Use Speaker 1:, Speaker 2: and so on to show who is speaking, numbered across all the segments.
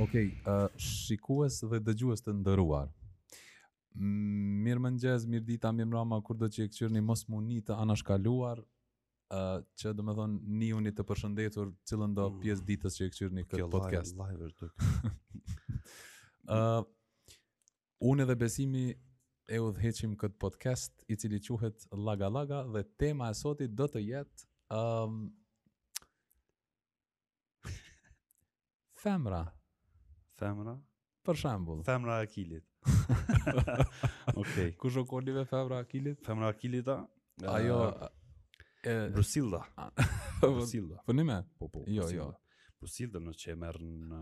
Speaker 1: Okej, okay, uh, shikues dhe dëgjues të nderuar. Mirë mëngjes, mirë dita, mirë mrama, kurdo që e këqyrni mos m'u ni të anashkaluar, uh, që domethonë niuni të përshëndetur cilëndo
Speaker 2: mm.
Speaker 1: pjesë ditës që e këqyrni këtë podcast.
Speaker 2: Kjo live është të
Speaker 1: uh, Unë dhe Besimi e udhëheqim këtë podcast i cili quhet Laga Laga dhe tema e sotit do të jetë um, femra.
Speaker 2: Femra?
Speaker 1: Për shembull.
Speaker 2: Femra e Akilit. Okej. Okay.
Speaker 1: Kush o kon femra e Akilit?
Speaker 2: Femra e Akilit
Speaker 1: a?
Speaker 2: Ajo
Speaker 1: e
Speaker 2: Brusilda. Brusilda.
Speaker 1: Përnime?
Speaker 2: Po po.
Speaker 1: Jo, jo.
Speaker 2: Brusilda në çemer në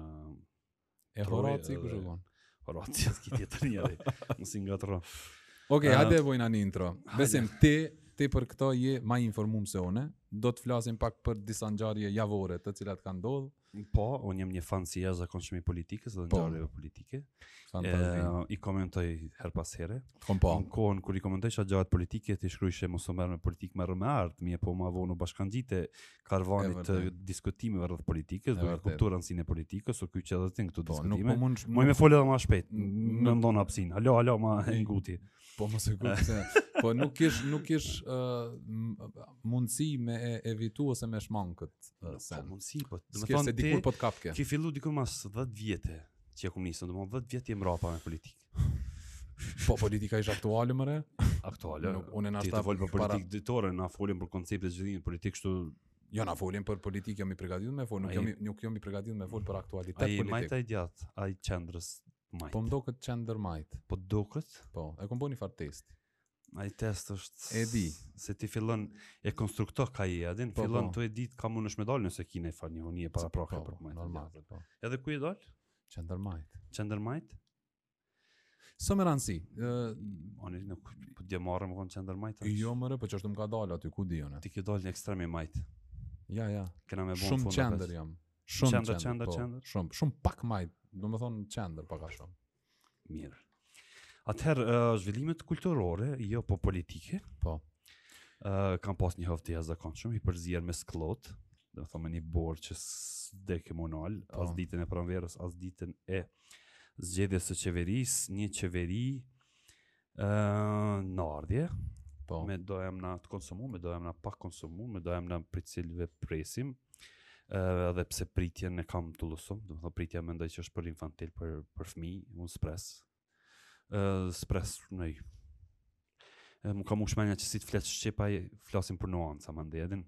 Speaker 1: E Horaci kush o kon?
Speaker 2: Horaci s'ki tjetër njeri. Mos i ngatërro.
Speaker 1: Ok,
Speaker 2: uh,
Speaker 1: hajde e bojna një intro. Besim, ti, ti për këto je ma i informum se unë, do të flasim pak për disa ngjarje javore të cilat kanë ndodhë.
Speaker 2: Po, unë jam një fan i jashtëzakonshëm i politikës dhe
Speaker 1: po.
Speaker 2: ngjarjeve politike. Fantastik. I komentoj herë pas here.
Speaker 1: Kom po.
Speaker 2: Në kohën, kur i komentojsha gjanat politike, ti shkrujshe mos u merr me politikë merru me art, mirëpo ma vonë u bashkangjite, karvanit të diskutimeve rreth politikës, duke kuptuar rëndësinë e politikës, u kyçe edhe ti këtu
Speaker 1: po,
Speaker 2: diskutime.
Speaker 1: Po, nuk
Speaker 2: po mun me fol edhe më shpejt. Më ndon hapsin. Alo, alo, ma e nguti.
Speaker 1: Po mos e kuptoj se po nuk kish nuk kish uh, mundësi me e evitu ose me shmang kët uh,
Speaker 2: po,
Speaker 1: sen.
Speaker 2: Po mundësi, po
Speaker 1: domethonë se dikur po të kapke.
Speaker 2: Ki fillu dikur mas 10 vjete që e kom nisë, domethonë 10 vjet je mbrapa me politikë.
Speaker 1: Po politika ishte aktuale more?
Speaker 2: Aktuale.
Speaker 1: Nuk jena
Speaker 2: tu fol për politikë ditore, na folim për koncepte të zhvillimit politik kështu.
Speaker 1: Jo, na folim për politikë, jam i përgatitur me fol, nuk jam nuk jam i përgatitur me fol për aktualitet politik.
Speaker 2: A je majt a je djathtë, a je qendër majt.
Speaker 1: Po më duket qendër majt.
Speaker 2: Po duket?
Speaker 1: Po, e kam bo nifar test.
Speaker 2: Ai test është
Speaker 1: e di
Speaker 2: se ti fillon e konstrukton ka i adin
Speaker 1: po,
Speaker 2: fillon
Speaker 1: po.
Speaker 2: tu e ditë kah mundesh me dalë nëse ki nifar njohurie paraprake
Speaker 1: po,
Speaker 2: për po, majtë
Speaker 1: normal, po.
Speaker 2: edhe ku ki dalë?
Speaker 1: qendër majtë
Speaker 2: qendër majtë?
Speaker 1: s'o me rëndësi uh,
Speaker 2: ani nuk po dje marre me konë qendër majtë
Speaker 1: jo more po qashtu më ka dalë aty ku di
Speaker 2: ti ke dalë një ekstrem i majtë
Speaker 1: ja ja
Speaker 2: Kena me
Speaker 1: shumë
Speaker 2: qendër
Speaker 1: jam shumë
Speaker 2: qendër
Speaker 1: qendër
Speaker 2: qendër
Speaker 1: shumë shumë pak majtë domethonë qendër pak a shumë
Speaker 2: Mirë. Atëherë, uh, zhvillimet kulturore, jo po politike.
Speaker 1: Po.
Speaker 2: Uh, kam pas një heftë jashtëzakonshëm i përzier me skllotë, domethonë me një borë që s'dojke m'u nal,
Speaker 1: po.
Speaker 2: as ditën e pranverës, as ditën e zgjedhjes së qeverisë, një qeveri Ë, në ardhje.
Speaker 1: Po.
Speaker 2: Me do emna të konsumum, me do emna pa konsumu, me do emna prej cilëve presim. Ë, edhe pse pritjen e kam të lëshum, domethonë pritja mendoj që është për infantil, për për fëmijë, unë s'pres. Ë, s'pres në M'u ka mush menja që si të flet shqip ai, flasim për nuanca, më ndedin.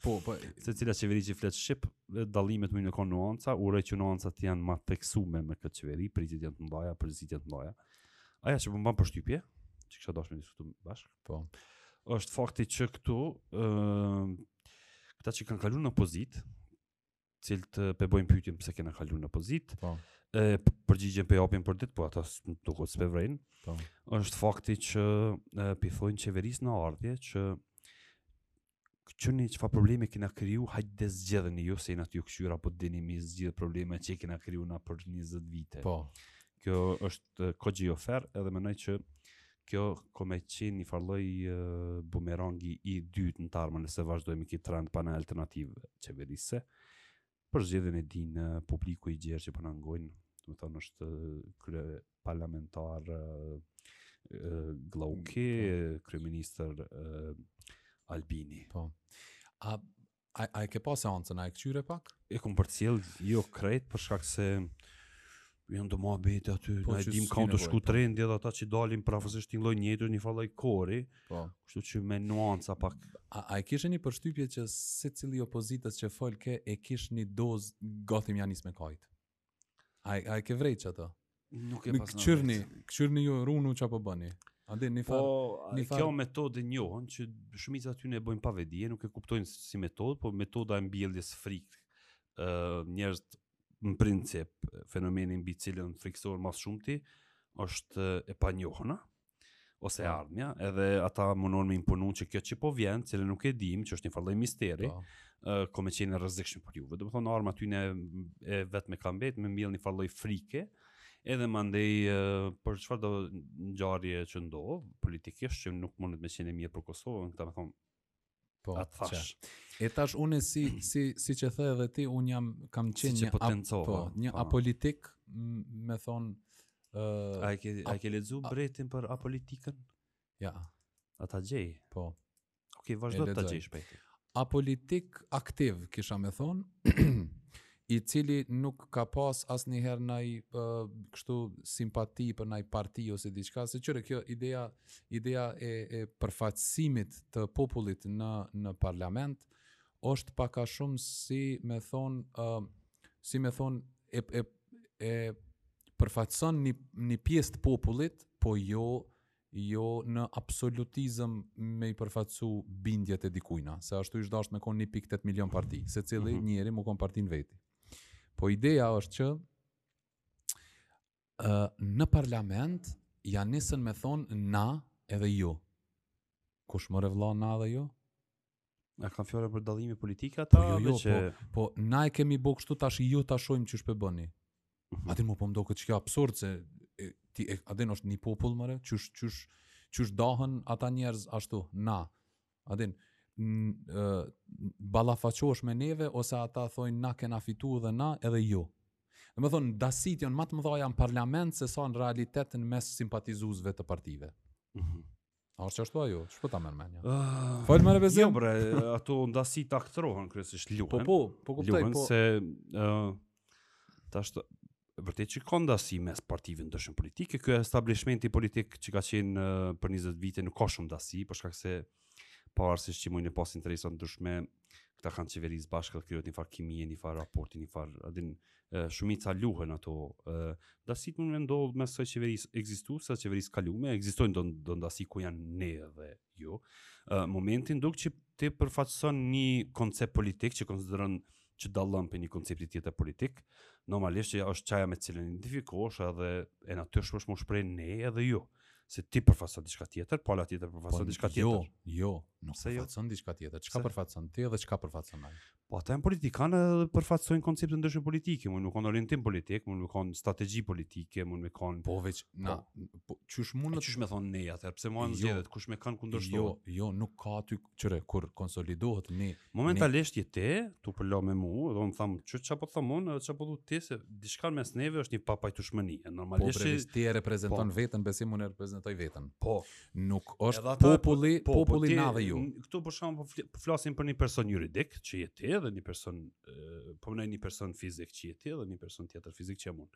Speaker 1: Po, po,
Speaker 2: secila qeveri që flet shqip, dallimet mujn me kon nuanca, uroj që nuancat të jenë ma të theksume me këtë qeveri, pritjet janë të mëdha, pritjet janë të mëdha. Ajo që po m'ban përshtypje, që kisha dashtë me diskutu bashkë.
Speaker 1: Po.
Speaker 2: Është fakti që këtu, ë, këta që kanë kalu në opozitë, të cilët p'e bojnë pyetjen pse kena kaluar në opozitë.
Speaker 1: Po.
Speaker 2: E përgjigjen p'e japin për ditë, po ata nuk u s'p'e vrejnë.
Speaker 1: Po.
Speaker 2: Është fakti që p'i thonë qeverisë në ardhje që këqyrni çfarë probleme kena kriju, hajde zgjidhni ju, se inat ju këqyrim a po dini m'i zgjidhë probleme që i kena kriju na për 20 vite.
Speaker 1: Po.
Speaker 2: Kjo është kogja jofer, edhe menoj që Kjo ka me qenë një farë lloj bumerangi i dytë në të ardhmen nëse vazhdojmë me këtë trend pa naj alternativë qeverisëse. Përzgjedhjen e dinë publiku i gjerë që po na ngojnë, domethënë është kryeparlamentar Glauki, po. kryeministër Albini.
Speaker 1: Po. A A, a e ke pa seancën, a e këqyre pak?
Speaker 2: E kom përcjellë, jo krejt, për shkak se janë do monotone aty,
Speaker 1: po,
Speaker 2: na e dim kah
Speaker 1: po
Speaker 2: shkon
Speaker 1: po.
Speaker 2: trendi, dhe ata që dalin përafërsisht një lloj njëjtë, një farë lloj kori,
Speaker 1: po.
Speaker 2: kështu që me nuanca pak.
Speaker 1: A, a e kishe një përshtypje që secili opozitës që folke, e kish një dozë gati me ja nisë me kajtë? A a e ke vrejt qato.
Speaker 2: Nuk
Speaker 1: e pas. Këqyrni, këqyrni ju runu ça po bëni. Ani një
Speaker 2: po,
Speaker 1: farë, një
Speaker 2: farë. Kjo metodë e njohën që shumica e tyne e bojnë pa vetëdije, nuk e kuptojnë si metodë, po metoda e mbjelljes frikës ë uh, njerëz në princip fenomeni mbi të cilin frikësohen ma së shumti është e panjohna, ose
Speaker 1: po.
Speaker 2: ardhmja, edhe ata mundohen me imponu që kjo që po vjen, të cilën nuk e dim, që është një farë lloj
Speaker 1: misteri,
Speaker 2: uh, po. ko me qenë e rrezikshme për juve. Domethënë, arma tyne e vetme ka mbetë, me mbjellë një farë lloj frike, edhe mandej uh, për çfarëdo ngjarje që ndodhë, politikisht që nuk mundet me qenë e mirë për Kosovën, këta me thonë,
Speaker 1: Po,
Speaker 2: a
Speaker 1: të
Speaker 2: thash.
Speaker 1: E tash unë si si siç e the edhe ti, un jam kam qenë
Speaker 2: si
Speaker 1: një
Speaker 2: po,
Speaker 1: po, një
Speaker 2: po.
Speaker 1: apolitik, me thon ë uh,
Speaker 2: A e ke a ke lexu Brehtin për apolitikën?
Speaker 1: Jo.
Speaker 2: A ta gjej.
Speaker 1: Po.
Speaker 2: Okej,
Speaker 1: okay,
Speaker 2: vazhdo ta gjej shpejt.
Speaker 1: Apolitik aktiv, kisha me thon. i cili nuk ka pas asnjëherë naj ë kështu simpati për naj parti ose diçka, se qysh kjo ideja ideja e e përfaqësimit të popullit në në parlament është pak a shumë si me thonë ë si me thonë e e e përfaqëson një një pjesë të popullit, po jo Jo në absolutizëm me i përfaqësu bindjet e dikujna, se ashtu ish dashtë me kon 1.8 milion parti, secili
Speaker 2: mhm.
Speaker 1: njeri me kon parti n'veti. Po ideja është që në parlament ja nisën me thonë na edhe ju. Kush more vlla na edhe ju?
Speaker 2: A kanë fjalë për dallime politike ata?
Speaker 1: Po, jo, jo,
Speaker 2: që...
Speaker 1: po, po, na e kemi bo kështu tash ju ta shohmë qysh po bëni.
Speaker 2: Mhm.
Speaker 1: Adin mu po m'doket kjo absurd, se e, ti, e, adin është një popull more, qysh, qysh, qysh dahen ata njerëz ashtu, na. Adin, ballafaqohesh me neve, ose ata thojnë na kena fitu e na edhe ju. Domethonë, ndasitë janë ma të mdhaja në parlament, se sa në realitet në mes simpatizuesve të partive.
Speaker 2: Mm -hmm.
Speaker 1: A është ashtu ajo? Qysh po ta merr mendja?
Speaker 2: Uh,
Speaker 1: Fol me rezervë.
Speaker 2: Jo bre, ato ndasi t'aktrohen kryesisht luhen.
Speaker 1: Po po, po kuptoj, po.
Speaker 2: se ë uh, tash të, vërtet që ka ndasi mes partive t'ndryshme politike. Ky establishmenti politik që ka qenë uh, për 20 vite nuk ka shumë ndasi, për shkak se pavarësisht që mujnë me pas interesa t'ndryshme, këta kanë qeverisë bashkë dhe krijohet një farë kimije, një farë raporti, një farë, adin, shumica luhen ato. Ndasitë mund me ndodhë mes qeverisë ekzistuese, qeverisë kalume, ekzistojnë do, do ndasi ku janë ne dhe ju. Momentin kur që ti përfaqëson një koncept politik që konsideron që dallon prej një koncepti tjetër politik, normalisht që është qaja me cilën identifikohesh edhe e natyrshme është me u shpreh ne edhe ju. Jo Se ti përfaqëson diçka tjetër, pala tjetër përfaqëson po, diçka
Speaker 1: jo,
Speaker 2: tjetër.
Speaker 1: Jo, jo,
Speaker 2: nuk jo?
Speaker 1: përfaqëson jo? diçka tjetër. Çka përfaqëson ti dhe çka përfaqëson ai?
Speaker 2: Po ata janë politikanë dhe përfaqësojnë koncepte t'ndryshme politike, mund të kanë orientim politik, mund të kanë strategji politike, mund të kanë
Speaker 1: Po veç po. na, po
Speaker 2: qysh
Speaker 1: mundet
Speaker 2: qysh me thon ne atë, pse më
Speaker 1: kanë
Speaker 2: jo. zgjedhur, kush më kanë kundërshtuar?
Speaker 1: Jo, jo, nuk ka aty qatëherë kur konsolidohet ne
Speaker 2: momentalisht je ti tu folë me mu dhe un tham çka, çka po tham un edhe çka po thu ti se diçka mes neve është një papajtueshmëri e normalisht po,
Speaker 1: ti e reprezenton
Speaker 2: po,
Speaker 1: veten besim un e reprezentoj veten
Speaker 2: po
Speaker 1: nuk është
Speaker 2: ata,
Speaker 1: populli
Speaker 2: po, po
Speaker 1: populli na dhe ju
Speaker 2: këtu për shkak po, po flasim për një person juridik që je ti dhe një person po ne një person fizik që je ti dhe një person tjetër fizik që jam un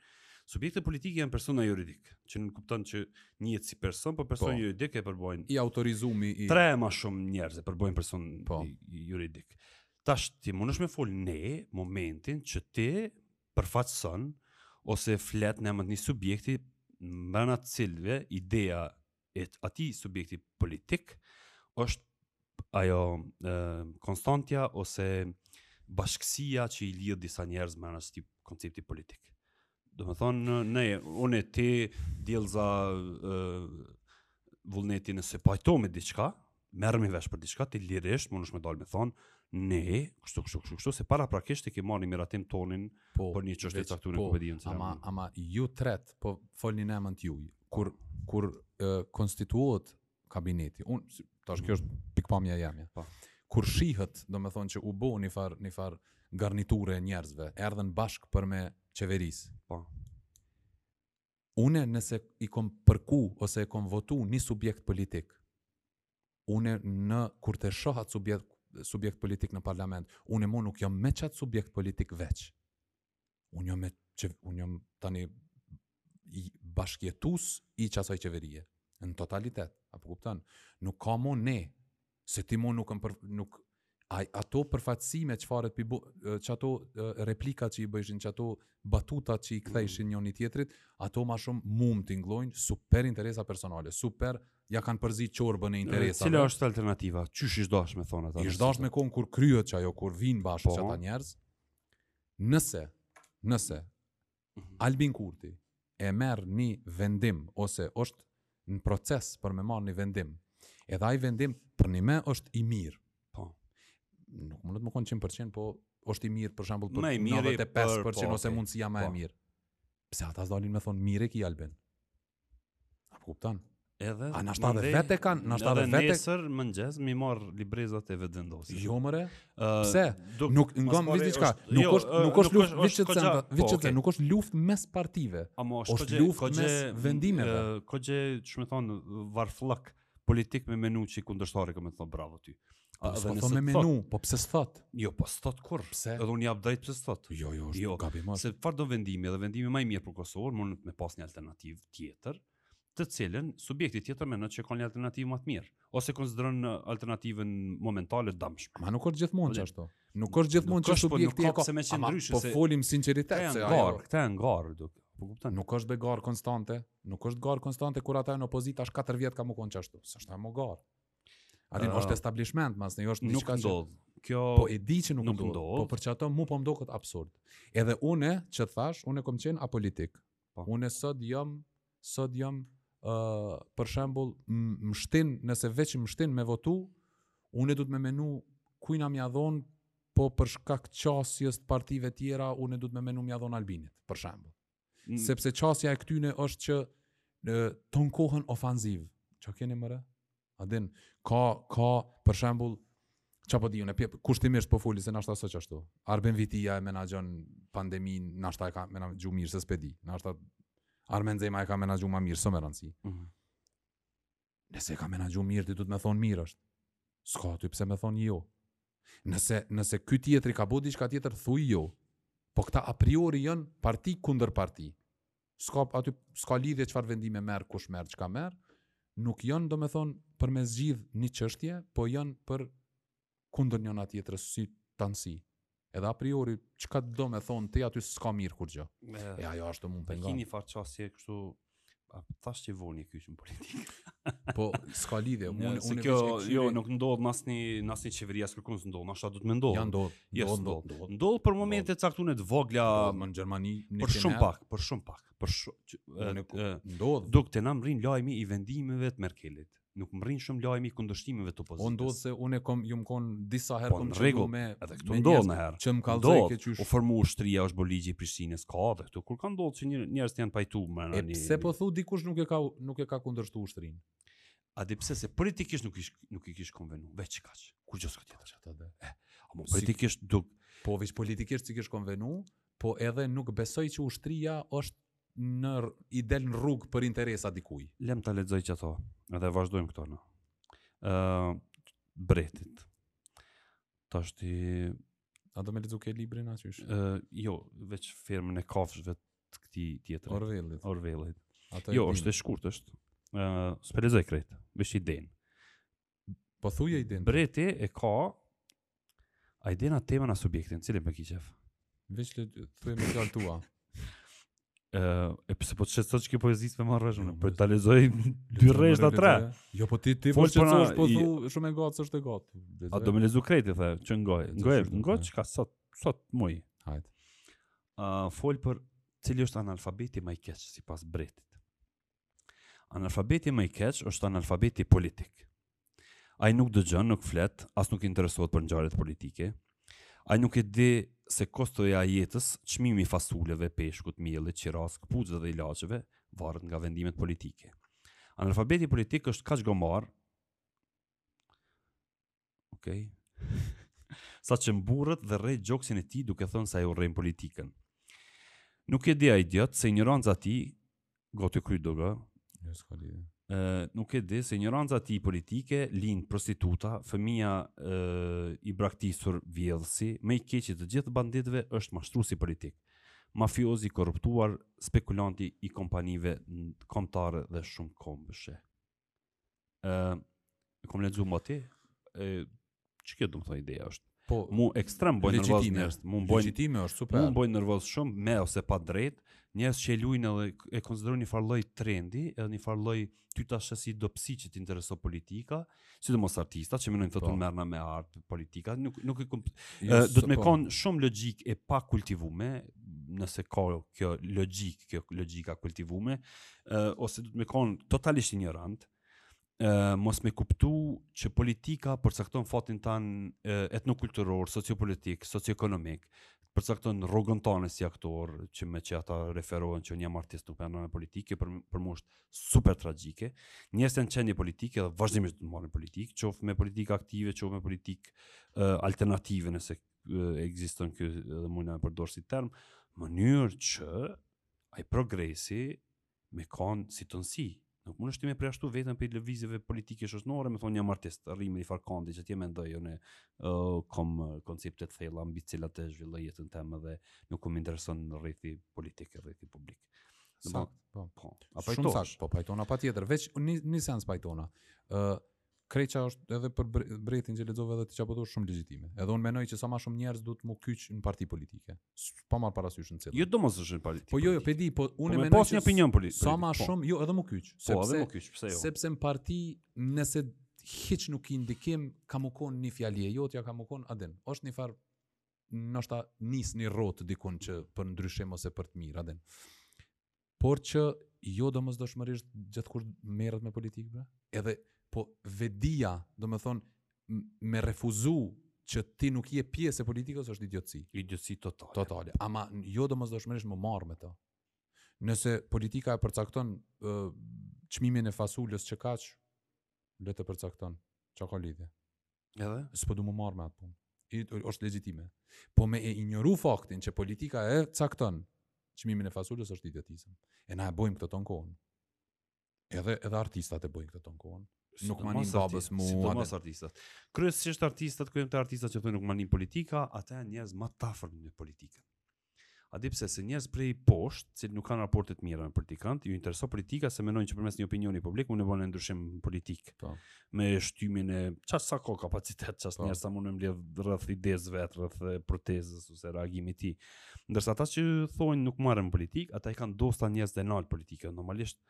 Speaker 2: Subjektet politike janë persona juridik, që nënkupton që njihet si person, por person
Speaker 1: po.
Speaker 2: juridik e përbojnë.
Speaker 1: I autorizumi,
Speaker 2: tre e ma shumë njerëz e përbojnë person
Speaker 1: po.
Speaker 2: juridik. Tash ti mundesh me fol ne momentin që ti përfaqëson ose flet në emër të një subjekti mbrenda të cilit ideja e atij subjekti politik është ajo e, konstantja ose bashkësia që i lidh disa njerëz me anë t'ni koncepti politik. Domethonë ne, unë e ti, Diellza, Vullneti nëse pajtohemi diçka, merremi vesh për diçka ti lirisht mundesh me dal me thon ne kështu kështu kështu kështu se paraprakisht e ke marrë ni miratim tonin
Speaker 1: po,
Speaker 2: për një çështje
Speaker 1: të
Speaker 2: caktuar
Speaker 1: po,
Speaker 2: ku vjen
Speaker 1: ama ama ju tretë po folni në emën t'juj kur kur uh, konstituohet kabineti un tash kjo është pikpamja jem
Speaker 2: po
Speaker 1: kur shihet domethënë që u bë një far një far garniture e njerëzve erdhën bashk për me qeveris
Speaker 2: po
Speaker 1: Une nëse i kom përku ose e kom votu një subjekt politik, une nëkurt e shoh atë subjekt, subjekt politik në parlament, une mo nuk jam me qatë subjekt politik veç. Unë jam, me, që, unë jam tani bashkjetus i qasaj qeverie, në totalitet, a po kupton? Nuk ka mo ne, Se ti mo nuk për, nuk a, ato përfaqësime çfarë ti qato replika që i bëjshin qato batuta që i kthejshin mm. njëri tjetrit ato më shumë mu m'tingëllojnë super interesa personale super ja kanë përzi çorbën e interesave
Speaker 2: cila është alternativa qysh i dosh me thon ata
Speaker 1: i dosh me kon kur kryhet qajo kur vin bashkë
Speaker 2: po.
Speaker 1: qata njerëz nëse nëse Albin Kurti e merr një vendim ose është në proces për me marrë një vendim, edhe ai vendim përnime është i mirë.
Speaker 2: Po.
Speaker 1: Nuk mundet me konë 100%, po është i mirë për shembull për 95%
Speaker 2: po,
Speaker 1: ose mundësia më e
Speaker 2: po.
Speaker 1: mirë. Pse ata s'dalin me thonë mirë e ki Albin? A po kupton?
Speaker 2: Edhe
Speaker 1: A nashta
Speaker 2: edhe
Speaker 1: vetë kanë, nashta
Speaker 2: edhe
Speaker 1: vetë.
Speaker 2: Nesër mëngjes mi marr librezat e vetëvendosjes.
Speaker 1: Jo
Speaker 2: more.
Speaker 1: Pse? Nuk ngam vetë diçka. Nuk
Speaker 2: jo,
Speaker 1: është nuk është luftë vetë
Speaker 2: çka,
Speaker 1: vetë
Speaker 2: çka,
Speaker 1: nuk është luftë mes partive. Është luftë mes vendimeve.
Speaker 2: Koxha, ç'më thon, varfërllëk politik me menu qi kundërshtari, më thon bravo ty.
Speaker 1: Ëh,
Speaker 2: A, po,
Speaker 1: dhe
Speaker 2: nëse
Speaker 1: me menu, po pse s'thot?
Speaker 2: Jo, po s'thot kur.
Speaker 1: Pse?
Speaker 2: Edhe unë i jap drejt pse s'thot.
Speaker 1: Jo, jo, është
Speaker 2: jo.
Speaker 1: gabim.
Speaker 2: Se çfarëdo vendimi, edhe vendimi më i mirë për Kosovën, mund të pas një alternativë tjetër, të cilën subjekti tjetër mendon se ka një alternativë më të mirë ose konsideron uh, alternativën momentale të dëmshme.
Speaker 1: Ma nuk është gjithmonë qashtu. Nuk është gjithmonë që
Speaker 2: po,
Speaker 1: subjekti
Speaker 2: ka me qenë ndryshe.
Speaker 1: Po folim sinqeritet se ajo.
Speaker 2: Gar, këtë janë gar do. Po kupton.
Speaker 1: Nuk është be garë konstante, nuk është garë konstante kur ata në opozitë as 4 vjet ka me kon qashtu. S'është më garë. A
Speaker 2: din uh,
Speaker 1: është establishment, mas në jo është
Speaker 2: nuk ndodh. Kjo
Speaker 1: po e di që nuk,
Speaker 2: nuk
Speaker 1: ndodh,
Speaker 2: ndodh.
Speaker 1: Po për qato mu po m'doket absurd. Edhe une që thash, une kom qenë apolitik.
Speaker 2: Po.
Speaker 1: Une sot jam sot jam uh, për shembull m'shtin, nëse veç m'shtin me votu, une duhet me menu kujna m'ja dhon po për shkak qasjes të partive tjera, une duhet me menu m'ja dhon Albinit, për shembull.
Speaker 2: Mm.
Speaker 1: Sepse qasja e këtyne është që ton kohën ofensiv. Qa keni more? A din, ka, ka, për shembull, qa po di unë, pje, kushtimisht po foli se nashta s'o qashtu. Arben Vitia e menaxhon pandeminë, nashta e ka menaxhu mirë, se s'pe di. Nashta Armend Zemaj e ka menaxhu ma mirë, s'o me rëndësi.
Speaker 2: Mm
Speaker 1: -hmm. Nëse ka menaxhu mirë ti duhet me thon mirë është. S'ka aty pse me thon jo. Nëse nëse ky tjetri ka bo diçka tjetër thuj jo. Po këta a priori janë parti kundër parti. S'ka aty s'ka lidhje çfarë vendime merr, kush merr, çka merr. Nuk janë domethënë për me zgjidh një çështje, po janë për kundër njëna-tjetrës si tanësi. Edhe a priori, çka do me thonë, te ti aty s'ka mirë kurgjë.
Speaker 2: E
Speaker 1: ajo ashtë që
Speaker 2: mu
Speaker 1: m'pengon.
Speaker 2: E kini farë qasje kështu, A thash që voni një kyçë në politikë.
Speaker 1: po, s'ka lidhje. Unë,
Speaker 2: unë,
Speaker 1: unë,
Speaker 2: kjo, jo, nuk ndodh në asni, në asni qeveri, askërkun s'ndodh, as s'do të me ndodh.
Speaker 1: Ja ndodh, ndodh, ndodh, ndodh.
Speaker 2: Ndodh për momente të caktune të vogla.
Speaker 1: Ndodh, në Gjermani, në
Speaker 2: Për shumë pak, për shumë pak. Për shumë,
Speaker 1: ndodh.
Speaker 2: Nuk të na mrrin lajmi i vendimeve të Merkelit. Nuk mrrin shumë lajmi i kundërshtimeve të
Speaker 1: opozitës. Po
Speaker 2: ndodh
Speaker 1: se unë kom, jom kon disa herë
Speaker 2: po,
Speaker 1: kom qenë me
Speaker 2: edhe këtu ndodh nëherë.
Speaker 1: Që më kallzoi ti qysh
Speaker 2: u formu ushtria, është bo ligji i Prishtinës ka edhe këtu kur ka ndodhur që njerëz janë pajtu me
Speaker 1: në një. Pse po thu dikush nuk e ka nuk e ka kundërshtu ushtrinë.
Speaker 2: A di pse se politikisht nuk ish, nuk i kish konvenu, veç kaq. Kurgjë s'ka tjetër.
Speaker 1: Çfarë do?
Speaker 2: Eh,
Speaker 1: apo
Speaker 2: politikisht duk
Speaker 1: po veç politikisht s'i kish konvenu, po edhe nuk besoj që ushtria është ni del në rrugë për interesa t'dikuj.
Speaker 2: Lem ta lexoj qato, edhe vazhdojmë këto na. Ë uh, Brehtit. Tash ti
Speaker 1: a do me lexu krejt librin aty është?
Speaker 2: Ë uh, jo, veç Fermën e kafshëve të këtij tjetrit.
Speaker 1: Orvelit.
Speaker 2: Orvelit.
Speaker 1: Ato
Speaker 2: jo, është e shkurt është. Ë uh, s'pe lexoj krejt, veç idenë.
Speaker 1: Po thuje idenë.
Speaker 2: Brehti e ka. A idenë, a temën a subjektin, cilin pe ki qef?
Speaker 1: Veç le thuj me fjalë tua.
Speaker 2: Ë, e pse po shqetësohesh, çka poezisë me marrë vesh unë?
Speaker 1: Jo,
Speaker 2: Po
Speaker 1: mos-
Speaker 2: ta lexoj dy rreshta a tre.
Speaker 1: Jo, po ti ti po Fol
Speaker 2: për na- shqetësohesh,
Speaker 1: po
Speaker 2: i-
Speaker 1: thu shumë e gatë, s'është e gatë.
Speaker 2: A do me lezu krejt ti, the, që ngoj.
Speaker 1: Lexo
Speaker 2: Ngoj,
Speaker 1: çfarë
Speaker 2: do,
Speaker 1: ngoj
Speaker 2: he. çka sot, sot muj.
Speaker 1: Hajde.
Speaker 2: Uh, fol për cili është analfabeti më i keq sipas Brehtit. Analfabeti më i keq është analfabeti politik. Ai nuk dëgjon, nuk flet, as nuk interesohet për ngjarjet politike. Ai nuk e di se kostoja e jetës, çmimi i fasuleve, peshkut, miellit, qiras, këpucëve dhe ilaçeve varet nga vendimet politike. Analfabeti politik është kaq gomar Okej. Okay. saqë mburret dhe rreh gjoksin e tij duke thënë se e urren politikën. Nuk e di idioti, se ignoranca e tij, gotë kry
Speaker 1: do gë,
Speaker 2: jo, nuk e di se ignoranca e tij politike lind prostituta, fëmija e, i braktisur, vjedhësi, më i keqi i të gjithë banditëve është mashtruesi politik. Mafiozi i korruptuar, spekulanti i kompanive kombëtare dhe shumëkombëshe. Ë, e kam lexuar më ti. Ë, çka do të thonë ideja është?
Speaker 1: Po,
Speaker 2: mu ekstrem m'bojnë nervoz
Speaker 1: legjitime.
Speaker 2: njerëz, mu më bojnë
Speaker 1: Legjitime është super.
Speaker 2: Mu m'bëjnë nervoz shumë, me ose pa drejt, njerëz që e luajnë edhe k- e konsiderojnë një farë lloj trendi, edhe një farë lloj ty ta shesin si dobësi që të intereson politika, sidomos artistat që mendojnë thotë
Speaker 1: Po.
Speaker 2: unë merrem me art, politika, nuk nuk e komp-
Speaker 1: Jo,
Speaker 2: Ë, do të me
Speaker 1: s'po.
Speaker 2: është shumë logjikë e pakultivume, nëse ka kjo logjikë, kjo logjikë e kultivume, uh, ose do të me konë totalisht injorant, uh, mos me kuptu që politika përcakton fatin tanë uh, etnokulturor, sociopolitik, socioekonomik, përcakton rrugën tonë si aktor që me që ata referohen që një artist nuk janë në politikë për për mua është super tragjike. Njerëz që janë në politikë dhe vazhdimisht të marrin me politikë, qoftë me politikë aktive, qoftë me politikë uh, alternative nëse uh, ekziston ky edhe mund ta përdor si term, mënyrë që Ai progresi me kon si tanësi. Nuk mundesh ti me përjashtu veten prej lëvizjeve politike shoqënore, me thonë jam artist, rri me një farë kandi që ti mendoj unë uh, kom koncepte të thella mbi të cilat e zhvilloj jetën teme edhe nuk më intereson rrethi politik, rrethi publik.
Speaker 1: Sakt, po.
Speaker 2: Po.
Speaker 1: A pajtohesh? Shumë sakt, po pajtona patjetër. Veç një, një sens pajtona. Ë uh, Krejt ça është edhe për Bretin që lexove edhe ti ça po thush shumë legjitime. Edhe unë mendoj që sa më shumë njerëz duhet mu kyç në parti politike. Pa marr parasysh në cilën.
Speaker 2: Jo domosdoshmërisht në parti.
Speaker 1: Po jo, jo, po e di, po, po unë
Speaker 2: po
Speaker 1: mendoj
Speaker 2: që opinion politik.
Speaker 1: Sa më po. shumë, jo, edhe mu kyç,
Speaker 2: po, sepse edhe mu kyç, pse jo?
Speaker 1: Sepse në parti nëse hiç nuk ki ndikim, ka mu kon një fjali e jotja, ka mu kon, a din. Është një far nashta e nis një rotë dikun që për ndryshim ose për të mirë, a din. Por që jo domosdoshmërisht gjithkush merret me politikë, bre? Edhe, po, vedia, domethonë, me refuzu që ti nuk je pjesë e politikës është idiotësi.
Speaker 2: Idiotësi totale.
Speaker 1: Totale. Ama jo domosdoshmërisht mu marrë me to. Nëse politika e përcakton uh, çmimin e fasules që kaq, le ta përcakton. Ça ka lidhje?
Speaker 2: Edhe?
Speaker 1: S'po du mu marrë me atë punë. I, është legjitime. Po me e injoru faktin që politika e cakton çmimin e fasules është idiotizëm. E na e bojmë këtë tonë kohën. Edhe edhe artistat e bojnë këtë tonë kohën. Se nuk ma nin babës mu.
Speaker 2: Sidomos artistat. Kryesisht artistat, krejt artistat që thonë nuk ma nin politika, ata janë njerëz ma t'afërt me politikën. A di pse se njerëz prej poshtë, të cilët nuk kanë raporte të mira me politikant, ju intereson politika se mendojnë që përmes një opinioni publik mun e bon ndryshim politik.
Speaker 1: Po.
Speaker 2: Me shtymin e çfarë sa ka kapacitet, çfarë po. njerëz sa mund me mbledh rreth idesë vet, rreth protestës ose reagimit të tij. Ndërsa ata që thonë nuk merren politikë, ata i kanë dosta njerëz të nalt në politikë. Normalisht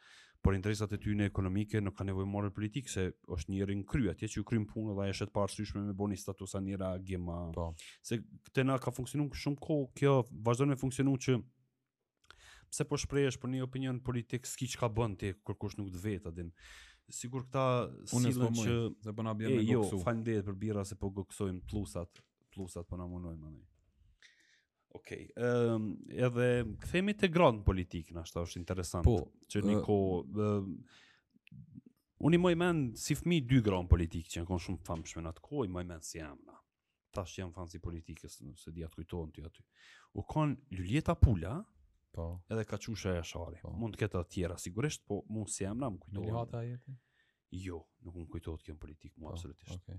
Speaker 2: Por interesat e tyne ekonomike nuk kanë nevojë mu marrë me politikë se është njëri në kry atje që ju kryn punën dhe ai është e paarsyeshme me bo ni status a ni reagim.
Speaker 1: Po.
Speaker 2: Se këtë na ka funksionuar shumë kohë, kjo vazhdon me funksionuar që pse po shprehesh për një opinion politik s'ki çka bën ti kurkush nuk të vet a din. Sigur këta po sillen që
Speaker 1: se po na bën me
Speaker 2: goksu. Jo, faleminderit për birra se po goksojmë plusat, plusat po na mungojnë më. Okej, okay. um, edhe kthehemi te gratë në politikë, nashta është interesant.
Speaker 1: Po,
Speaker 2: që një ko... Um, unë i maj men si fëmi dy gratë në politikë, që u konë shumë famshme në atë kohë, i maj men si emna. Tash s'jam fans i politikës, s'e di a t'kujtohen ty. U konë Luljeta Pula,
Speaker 1: po.
Speaker 2: edhe Kaqusha Jashari. Po. Mund të ketë edhe tjera, sigurisht, po mu si emna më kujtohen.
Speaker 1: Melihate Ajeti?
Speaker 2: Jo, nuk më kujtohet kjo në politikë, mu, po, absolutisht.
Speaker 1: Okay.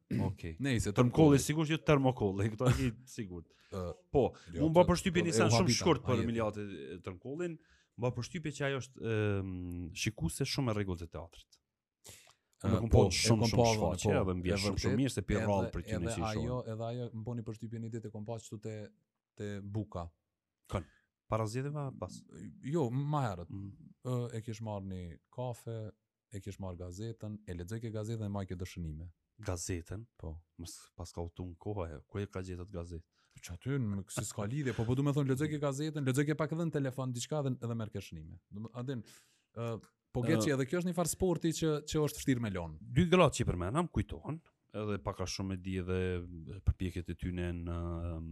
Speaker 2: Okej. Nëse Tërmkolli sigurisht jo Tërmkolli, këto e di
Speaker 1: sigurt.
Speaker 2: Po,
Speaker 1: jo,
Speaker 2: um ba përshtypje ni sen shumë shkurt për Melihate Tërmkollin, ba përshtypje që ajo është shikuese shumë e rregullt e teatrit. Unë kam
Speaker 1: po,
Speaker 2: shumë shumë shfaqje
Speaker 1: po,
Speaker 2: edhe
Speaker 1: m'vjen
Speaker 2: shumë shumë mirë se shpeshherë aty
Speaker 1: e
Speaker 2: shoh.
Speaker 1: Ajo edhe ajo më bani përshtypje ni ditë e kom pa këtu te te buka. Kan.
Speaker 2: Para zgjedhjeve a pas.
Speaker 1: Jo, ma herët.
Speaker 2: Mm.
Speaker 1: Ë e kish marr ni kafe, e kish marrë gazetën, e lexojke gazetën e majke do shënime.
Speaker 2: Gazetën?
Speaker 1: Po.
Speaker 2: S'paska hup koha e, ku e ka gjet atë gazetë?
Speaker 1: Po që aty, në kësi s'ka lidhje, po po du me thonë, lexojke gazetën, lexojke pak edhe në telefon, diçka edhe, edhe merrke shënime. A din, uh, po
Speaker 2: geci,
Speaker 1: uh, edhe kjo është një farë sporti që, që është vështirë me lonë.
Speaker 2: Dy gratë që i përmenëm, kujtohen, edhe pak a shumë e di edhe përpjekjet e tyne në um,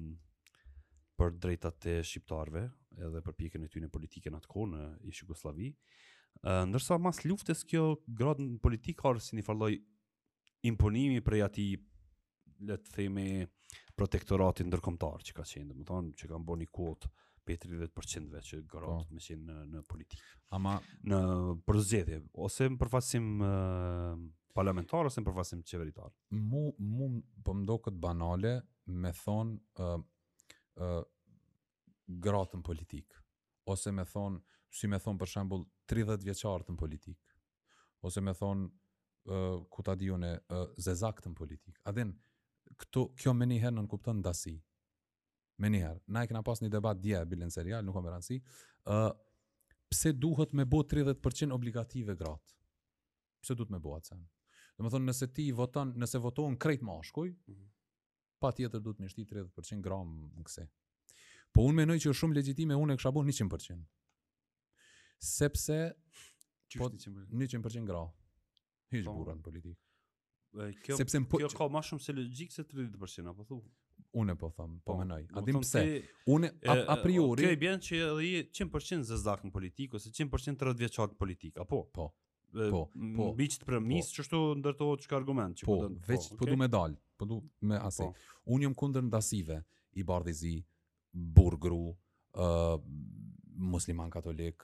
Speaker 2: për të drejtat e shqiptarëve, edhe përpjekjen e tyne politike në atë kohë në ish Jugosllavi. Uh, ndërsa mas luftës kjo gratë në politikë erdh si njëfarë lloj imponimi prej atij le të themi protektorati ndërkombëtar që ka qenë, domethënë që kanë bërë një kuotë prej 30% veç që gratë
Speaker 1: po.
Speaker 2: me qenë në, në politikë.
Speaker 1: Ama
Speaker 2: në përzgjedhje ose në përfaqësim uh, Parlamentar ose në përfaqësim qeveritar?
Speaker 1: Mu, mu po më doket banale me thonë uh, uh, gratë n'politikë. Ose me thonë, si me thonë për shembul, 30 vjeçarët në politikë. Ose me thonë, uh, ku ta di une, uh, zezakët n'politikë. A din, këto, kjo me njëherë nënkupton dasi. Me njëherë. Na e kena pas një debat dje, bile n'serial, nuk kam e rëndësi. Uh, pse duhet me bo 30% obligative gratë? Pse duhet me bo atë sen? Domethonë, nëse ti voton, nëse votohen krejt
Speaker 2: meshkuj,
Speaker 1: mm -hmm. patjetër duhet me shti 30% gra në kësi. Po unë menoj që është shumë legjitime, unë e kësha bo 100%. Sepse, po, 100% gra, hiq
Speaker 2: po.
Speaker 1: burra
Speaker 2: n'politikë. Kjo,
Speaker 1: sepse po,
Speaker 2: kjo ka ma shumë logjikë se 30%, apo thu?
Speaker 1: Unë po them, po, po
Speaker 2: mendoj.
Speaker 1: A
Speaker 2: din
Speaker 1: pse? Unë a, a priori.
Speaker 2: Kjo i bjen që edhe 100% zezak në politikë ose 100% 30 vjeçar në politikë, apo?
Speaker 1: Po.
Speaker 2: Dhe
Speaker 1: Po, po,
Speaker 2: mbi qët premisë qështu ndërtohet çka argument që
Speaker 1: Po,
Speaker 2: po,
Speaker 1: veç po,
Speaker 2: okay.
Speaker 1: du me dal, po du me asaj.
Speaker 2: Po.
Speaker 1: Unë jam kundër ndasive, i bardhë i zi, burrë gru, ë musliman katolik,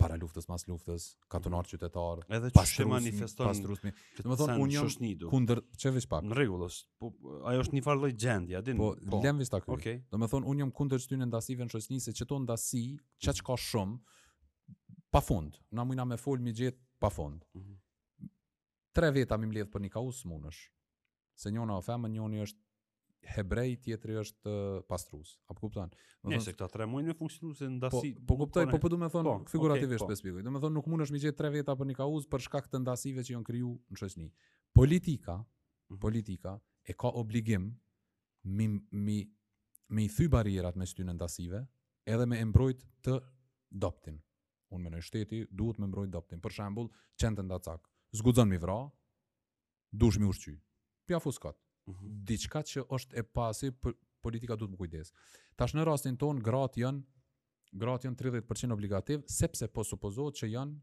Speaker 1: para luftës, mas luftës, katunar qytetar,
Speaker 2: Edhe që
Speaker 1: pastrus-
Speaker 2: manifeston
Speaker 1: pastërti mi.
Speaker 2: Domethënë
Speaker 1: unë jam
Speaker 2: shoshni du.
Speaker 1: kundër qe veç pak.
Speaker 2: Në rregull është. Po ajo është një farë lloj gjendje, a din?
Speaker 1: Po, po. lem veç ta ky.
Speaker 2: Okej.
Speaker 1: Do me thonë, unë jam kundër qëtyne ndasive në shoqni, se qëto ndasi, qaq që ka shumë, pa fund. Na mujmë me fol mi gjet pa fund.
Speaker 2: Mm -hmm.
Speaker 1: Tre veta mi mbledh për një kauzë s'munësh. Se njëna o femën, njëni është hebrej, tjetri është uh, pastrus. A
Speaker 2: po
Speaker 1: kupton?
Speaker 2: Nëse këta tre mujnë me funksionu se ndasi
Speaker 1: Po, po kuptoj, po po do të thon
Speaker 2: po,
Speaker 1: figurativisht
Speaker 2: okay, po.
Speaker 1: spesifikoj. Do të thon nuk mundesh mi gjet tre veta për një kauzë për shkak të ndasive që janë kriju në shoqni. Politika,
Speaker 2: mm -hmm.
Speaker 1: politika e ka obligim mi mi mi thy barrierat e qëtyne ndasive, edhe me e mbrojt të dobtin. Unë mendoj shteti duhet me mbrojt t'dobtin. Për shembull, qentë endacak. S'guxon mi vra, dush mi ushqy. P'ja fus
Speaker 2: kot. Mm -hmm.
Speaker 1: Diçka që është e pasi, politika duhet më kujdes. Tash në rastin tonë, gratë janë gratë janë 30% obligativ, sepse po supozohet që janë,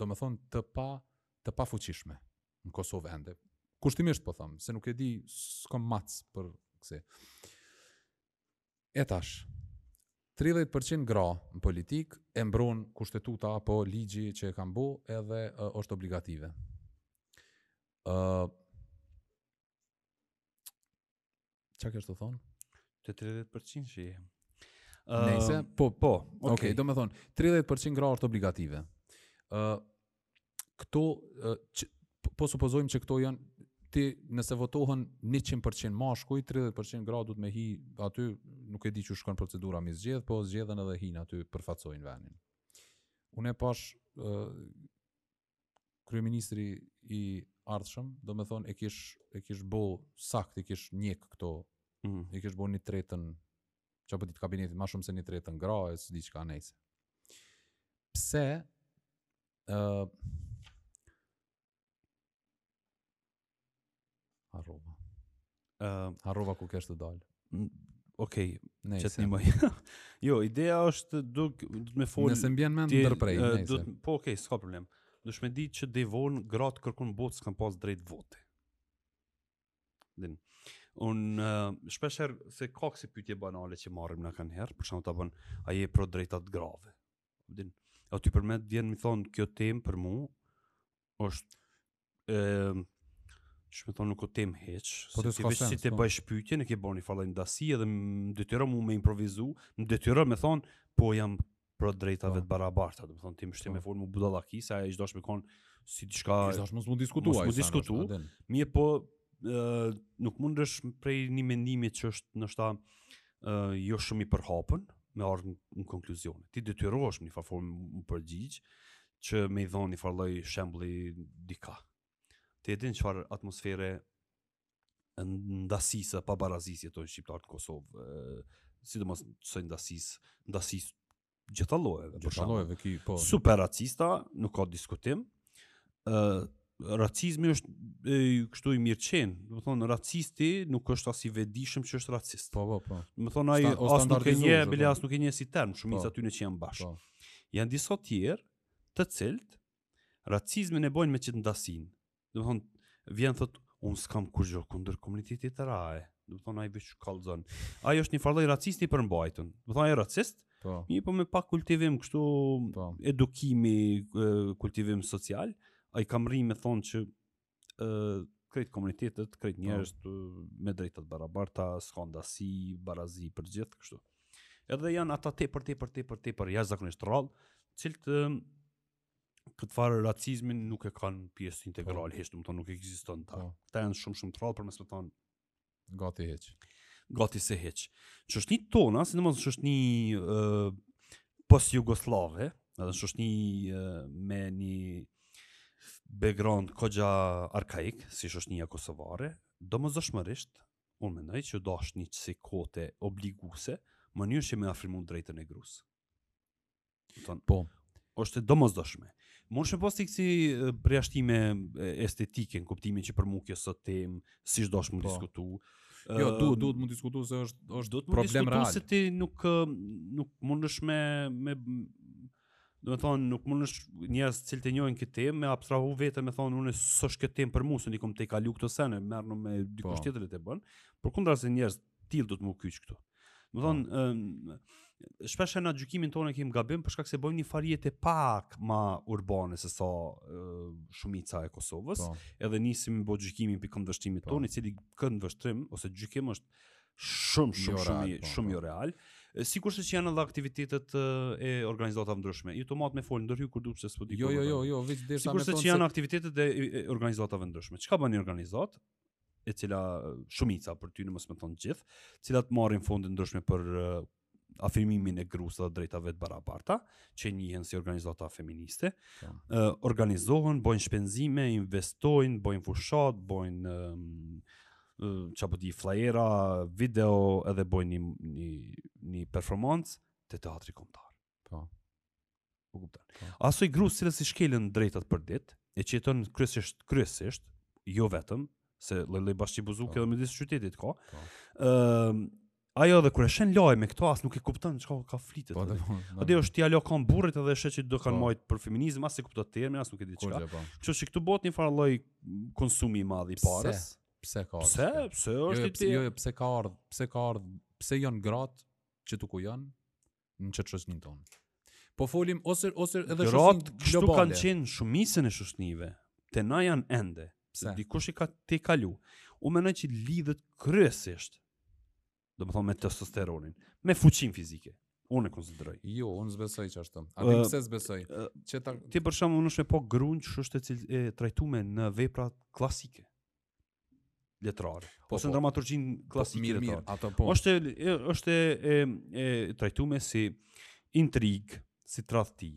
Speaker 1: domethonë, të pa, të pa fuqishme në Kosovë ende. Kushtimisht po tham, se nuk e di, s'kam matës për kësi. E tash, tridhjetë për qind gra në politikë e mbron kushtetuta apo ligji që e kanë bo edhe është obligative. Ë Çka kesh tu thonë?
Speaker 2: Të 30% qi
Speaker 1: jem.
Speaker 2: Nejse,
Speaker 1: po,
Speaker 2: po,
Speaker 1: okay. okay. domethonë, 30% gra është obligative. Uh, këto që, po supozojmë që këto janë, ti nëse votohen 100% mashkuj, 30% gra duhet me hi aty, nuk e di qysh shkon procedura mi zgjedh, po zgjedhen edhe hin aty përfaqësojnë vendin. Unë e pash uh, kryeministri i ardhshëm, domethonë, e kish, e kish bo sakt, i kish njek këto,
Speaker 2: mm.
Speaker 1: e kish bo një tretën Çka po di, të kabinetit ma shumë se një tretën gra, e s'di çka nejse. Pse uh, Harrova.
Speaker 2: Uh,
Speaker 1: Harrova ku kesh tu dalë.
Speaker 2: Ok,
Speaker 1: nejse.
Speaker 2: Qëtë një mëjë. jo, ideja është duk, du të me folë...
Speaker 1: Nëse m'len
Speaker 2: me
Speaker 1: t'ndërpre,
Speaker 2: uh,
Speaker 1: nejse.
Speaker 2: Të, po, ok, s'ka problem. Dush me ditë që deri vonë gratë kërkun n'botë s'kanë pas t'drejtë vote. Din. Un uh, shpesh herë ka kësi pyetje banale që marrim na kanihere, për shembull ta bon a je pro t'drejtat grave. Din. Aty përmet vjen me i thon kjo temë për mua është ë uh, domethonë nuk o temë hiç,
Speaker 1: po
Speaker 2: se ti veç si të
Speaker 1: po.
Speaker 2: bëjsh pytje, ne ke bo një farë lloj ndasie edhe më detyron mu me improvizu, më detyron me thonë, po jam pro të drejtave
Speaker 1: po.
Speaker 2: të barabarta, domethënë ti më shtim me
Speaker 1: po.
Speaker 2: formë budallaki, sa ai dosh me kon si diçka.
Speaker 1: Ti s'do me mund me diskutu.
Speaker 2: Mos
Speaker 1: mund të
Speaker 2: diskutu. Mirëpo ë nuk mundesh prej një mendimi që është ndoshta ë jo shumë i përhapur me ardh në konkluzion. Ti detyrohesh në një formë me u përgjigj që me i dhon një farë lloj shembulli diçka. Ti e din çfarë atmosfere ndasie e pabarazie jetojnë shqiptarët në Kosovë, sidomos së ndasisë, ndasisë gjitha llojeve,
Speaker 1: gjitha llojeve ki, po.
Speaker 2: Super racista, nuk ka diskutim. ë Racizmi është e, kështu i mirë qenë. Domethënë racisti nuk është as i vetëdijshëm që është racist.
Speaker 1: Po, po, po.
Speaker 2: Domethënë ai as nuk e
Speaker 1: njeh,
Speaker 2: bile as nuk e njeh si term, shumica
Speaker 1: po.
Speaker 2: aty në që janë bash.
Speaker 1: Po.
Speaker 2: Janë disa të tjerë, të cilët Racizmin e bojnë me qit ndasinë. Domethënë, vjen thotë, unë s'kam kurgjo kundër komunitetit RAE. Domethënë, ai vetë kallzon. Ai është një farë lloj racisti për mbajtun. Domethënë, ai racist,
Speaker 1: po.
Speaker 2: mirëpo me pak kultivim, kështu
Speaker 1: po.
Speaker 2: edukimi, kultivim social. Ai ka mrri me thonë që krejt komunitetet, krejt po. njerëzit me drejta të barabarta, s'ka ndasi, barazi për të gjithë kështu. Edhe janë ata tepër tepër tepër tepër jashtëzakonisht të rrallë, të cilët këtë farë racizmi nuk e kanë pjesë integrale,
Speaker 1: po.
Speaker 2: hiç, domethënë, nuk ekziston te ta.
Speaker 1: Po.
Speaker 2: Këta janë shumë shumë të rrallë, për mos me thonë,
Speaker 1: Gati hiç.
Speaker 2: Gati se hiç. Në shoqnitë tona, sidomos në shoqni ë uh, postjugosllave, edhe në shoqni uh, me një background koxha arkaik, si shoqnia kosovare, domosdoshmërisht unë mendoj që duhet një qësi kuote obliguse, në mënyrë që me afirmu të drejtën e grusë. Thon,
Speaker 1: po,
Speaker 2: është e domosdoshme. Mund të shoh si përjashtime estetike në kuptimin që për mua kjo s'osht temë, s'isha dasht me
Speaker 1: po.
Speaker 2: diskutu.
Speaker 1: Jo, duhet ehm, duhet të mund të diskutu se është është
Speaker 2: duhet
Speaker 1: problem real.
Speaker 2: se ti nuk nuk mundesh me me domethënë nuk mundesh njerëzit të cilët e njohin këtë temë me abstrahu veten me thonë unë s'është kjo temë për mua se i kom tejkalu këto sene, merrnu me dikush
Speaker 1: po.
Speaker 2: tjetër të bon. Përkundrazi njerëz tillë duhet me u kyç këtu. Domethënë,
Speaker 1: po.
Speaker 2: ë shpesh na gjykimin tonë e kemi gabim për shkak se bëjmë një farë jete pak më urbane se sa shumica e Kosovës,
Speaker 1: po.
Speaker 2: edhe nisim të bëjmë gjykimin prej këndvështrimit
Speaker 1: po.
Speaker 2: tonë, i cili këndvështrim ose gjykim është shumë shumë
Speaker 1: jo
Speaker 2: shumë
Speaker 1: po,
Speaker 2: shumë
Speaker 1: po.
Speaker 2: jo real. Sikur se që janë edhe aktivitetet e organizatave të ndryshme. Ju të matë me folë ndërhyj kur duhet se s'po di.
Speaker 1: Jo, jo, jo, jo, vetë derisa me thonë.
Speaker 2: Sikur se që janë aktivitetet e organizatave të ndryshme. Çka bën një organizatë? e cila shumica prej tyne mos me thonë të gjitha, të cilat marrin fonde të ndryshme për uh, afirmimin e grusë dhe të drejtave të barabarta, që njihen si organizata feministe, ja.
Speaker 1: Po.
Speaker 2: uh, organizohen, bojnë shpenzime, investojnë, bojnë fushata, bojnë um, çka po di flajera, video edhe bojnë një, një, një performancë te teatri kombtar.
Speaker 1: Po.
Speaker 2: Po kupton.
Speaker 1: Po.
Speaker 2: Asaj grus së cilës i shkelen drejtat për dit, e që jeton kryesisht, kryesisht, jo vetëm, se lëllë i bashkë buzu
Speaker 1: po.
Speaker 2: edhe mjedis qytetit ka,
Speaker 1: po.
Speaker 2: Ehm, ajo edhe kur e sheh lajme këto, as nuk e kupton çka, ka flitet.
Speaker 1: Po, dhe, po,
Speaker 2: po, dhe, është tja lajë kam burrit edhe shë që do kanë
Speaker 1: po.
Speaker 2: majtë për feminizëm, as e kupton termin, as nuk e di çka.
Speaker 1: Po.
Speaker 2: Kështu që këtu bohet një farë lloj konsumi i madh i
Speaker 1: pares.
Speaker 2: Pse?
Speaker 1: Pse ka ardhë?
Speaker 2: Pse? Pse
Speaker 1: jo,
Speaker 2: është
Speaker 1: jo,
Speaker 2: i
Speaker 1: tje? Jo, jo, pse ka ardhë? Pse ka ardhë? Pse janë gratë që të ku janë? në qët shoqninë tonë. Po folim ose ose edhe
Speaker 2: shoqninë
Speaker 1: globale.
Speaker 2: Grat
Speaker 1: kështu
Speaker 2: kanë qenë shumicën e shoqnive. Te na janë ende. Se dikush i ka tejkalu. Unë mendoj që lidhet kryesisht domethonë me testosteronin, me fuqinë fizike. Unë e konsideroj.
Speaker 1: Jo, unë s'besoj që ashtu. A ti pse
Speaker 2: s'beson?
Speaker 1: Që ta...
Speaker 2: Ti për shembull e sheh po grunë që është e, cilë, e trajtume në veprat klasike. letrare.
Speaker 1: Po,
Speaker 2: ose
Speaker 1: po.
Speaker 2: dramaturgjinë
Speaker 1: po,
Speaker 2: klasike
Speaker 1: mirë, mirë, ato po.
Speaker 2: Është është e e trajtume si intrigë, si tradhti.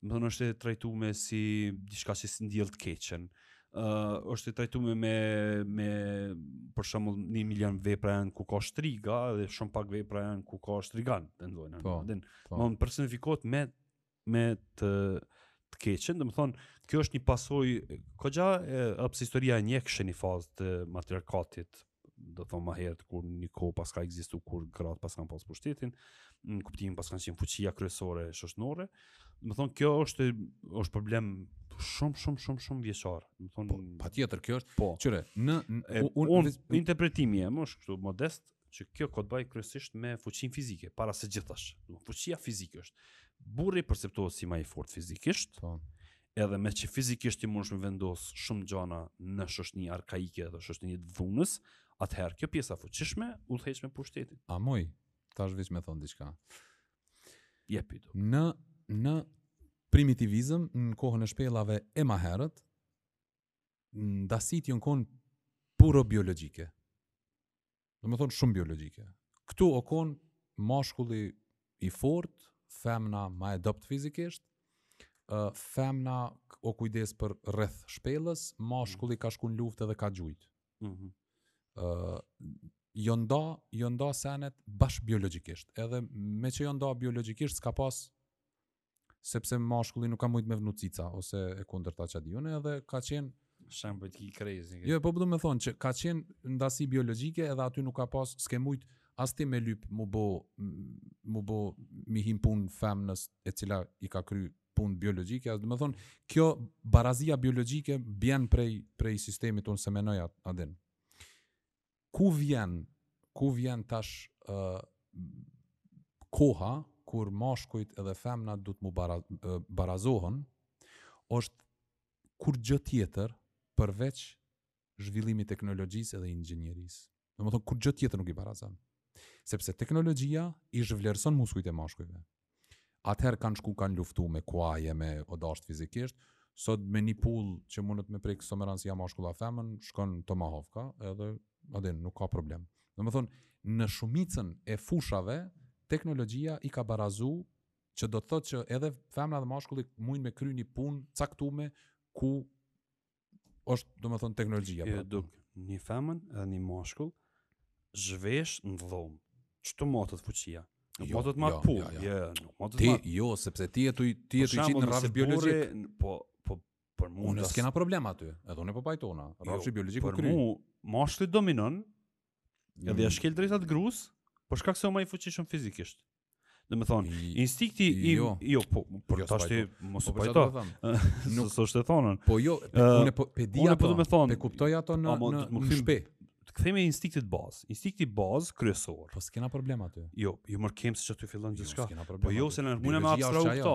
Speaker 2: Domethonë është e trajtume si diçka që e ndjell të keqen. Ë uh, është e trajtume me me për shembull një milion vepra janë ku ka shtriga dhe shumë pak vepra janë ku ka shtrigan, mendoj.
Speaker 1: Po.
Speaker 2: Më
Speaker 1: po.
Speaker 2: personifikohet me me të të keqen, domethonë, kjo është një pasojë koxha e apo historia e njeh edhe ni fazë të matriarkatit, domethonë më herët kur një kohë paska ekzistuar kur gratë paskan pas pushtetin, në kuptimin paskan qenë fuqia kryesore shoqnore. Domethonë kjo është është problem shumë shumë shumë shumë vjeçar. Domethonë
Speaker 1: po, patjetër kjo është.
Speaker 2: Po.
Speaker 1: Qyre, në
Speaker 2: unë
Speaker 1: un,
Speaker 2: un, interpretimi jem është kështu modest, që kjo ka t'bëjë kryesisht me fuqinë fizike, para se gjithash. Do fuqia fizike është. Burri perceptohet si ma i fortë fizikisht.
Speaker 1: Po.
Speaker 2: Edhe meqë fizikisht ti mundesh me vendos shumë gjana në shoshni arkaike dhe shoshni të dhunës, atëherë kjo pjesa e fuqishme udhëheq me pushtetin.
Speaker 1: A moj, tash veç me thonë diçka.
Speaker 2: Jepi do.
Speaker 1: Në në primitivizëm në kohën e shpellave e ma herët, ndasitë jonë konë puro biologjike. Domethonë shumë biologjike. Këtu o konë mashkulli i fortë, femna ma e dobët fizikisht, femna o kujdes për rreth shpellës, mashkulli ka shku në luftë edhe ka gjujtë.
Speaker 2: Mm -hmm.
Speaker 1: uh, jon nda, jon nda senet bash biologjikisht. Edhe meqë jon nda biologjikisht, s'ka pas sepse mashkulli nuk ka mujt me vnu cica ose e kundërta ça di unë edhe ka qenë
Speaker 2: shembull ky crazy.
Speaker 1: Jo, po domethonë që ka qenë ndasi biologjike edhe aty nuk ka pas s'ke mujt as ti me lyp mu bo mu bo me i hi n'punë femnës e cila i ka kry punët biologjike, as domethonë kjo barazia biologjike bjen prej prej sistemit unë s'e menoj atë a din. Ku vjen, ku vjen tash koha kur mashkujt edhe femnat duhet mu bara, barazohen, është kurgjë tjetër përveç zhvillimit teknologjisë edhe inxhinierisë. Domethënë, kurgjë tjetër nuk i barazon. Sepse teknologjia i zhvlerëson muskujt e mashkujve. Atëherë kanë shku kanë luftu me kuaje, me u dashtë fizikisht, sot me një pull që mundet me prekë s'merr anësi a mashkull a femën, shkon Tomahovka edhe adin, nuk ka problem. Domethënë, në shumicën e fushave, teknologjia i ka barazu që do të thotë që edhe femra dhe mashkulli mujnë me kry një punë caktume ku është domethënë teknologjia.
Speaker 2: Ju
Speaker 1: pra.
Speaker 2: duk një femën edhe një mashkull zhvesh në dhomë. Aty matet fuqia? Nuk
Speaker 1: jo,
Speaker 2: matet marr
Speaker 1: jo,
Speaker 2: pull.
Speaker 1: Jo, jo.
Speaker 2: jo nuk matet
Speaker 1: marr.
Speaker 2: Ti
Speaker 1: jo, sepse ti e tu ti e tu qit në rrafsh biologjik.
Speaker 2: Po po për mua
Speaker 1: s'kena problem aty. Edhe unë po pajtona. Jo, rrafsh
Speaker 2: jo,
Speaker 1: biologjik
Speaker 2: për mua mashkulli dominon. Mm. Edhe ja shkel drejtat grus, për shkak se u më i fuqishëm fizikisht. Domethënë, instikti
Speaker 1: i... Jo,
Speaker 2: jo po, për
Speaker 1: jo,
Speaker 2: tash ti mos
Speaker 1: po pajta.
Speaker 2: Nuk së është e thonën.
Speaker 1: Po jo, unë po pe di ato,
Speaker 2: po thu,
Speaker 1: pe kuptoj ato në, në, në shpe.
Speaker 2: T'i kthehemi instiktit bazë. Instikti bazë kryesor.
Speaker 1: Po s'kena problem aty.
Speaker 2: Jo, jo more kemi se që aty fillon gjithçka. Po jo, se na muna me abstrahu këta.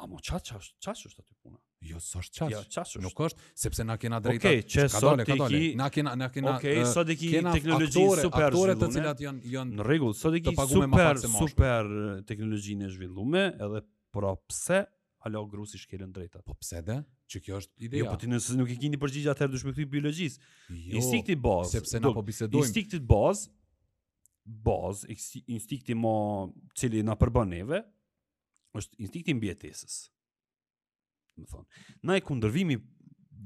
Speaker 2: Ama çaj çaj çaj është aty puna.
Speaker 1: Jo, s'është çaj.
Speaker 2: Jo, çaj është.
Speaker 1: Nuk është, sepse na kena drejta.
Speaker 2: Okej,
Speaker 1: okay, kadale,
Speaker 2: kadale.
Speaker 1: Na kena, na kena.
Speaker 2: Okej,
Speaker 1: okay,
Speaker 2: sot e ki teknologji super.
Speaker 1: Faktorë të cilat janë janë
Speaker 2: në rregull, sot e ki super super teknologjinë e zhvillume, edhe pra pse hala grus i shkelen drejtat.
Speaker 1: Po pse dhe? Qe kjo është ideja.
Speaker 2: Jo, po ti nëse nuk e keni përgjigje atëherë duhet me iu kthy biologjisë.
Speaker 1: Jo,
Speaker 2: Instikti bazë.
Speaker 1: Sepse na po bisedojmë.
Speaker 2: Instikti bazë bazë, instikti ma cili na përbën neve, është instikti i mbijetesës. Do të thonë, na e
Speaker 1: kundërvënia
Speaker 2: i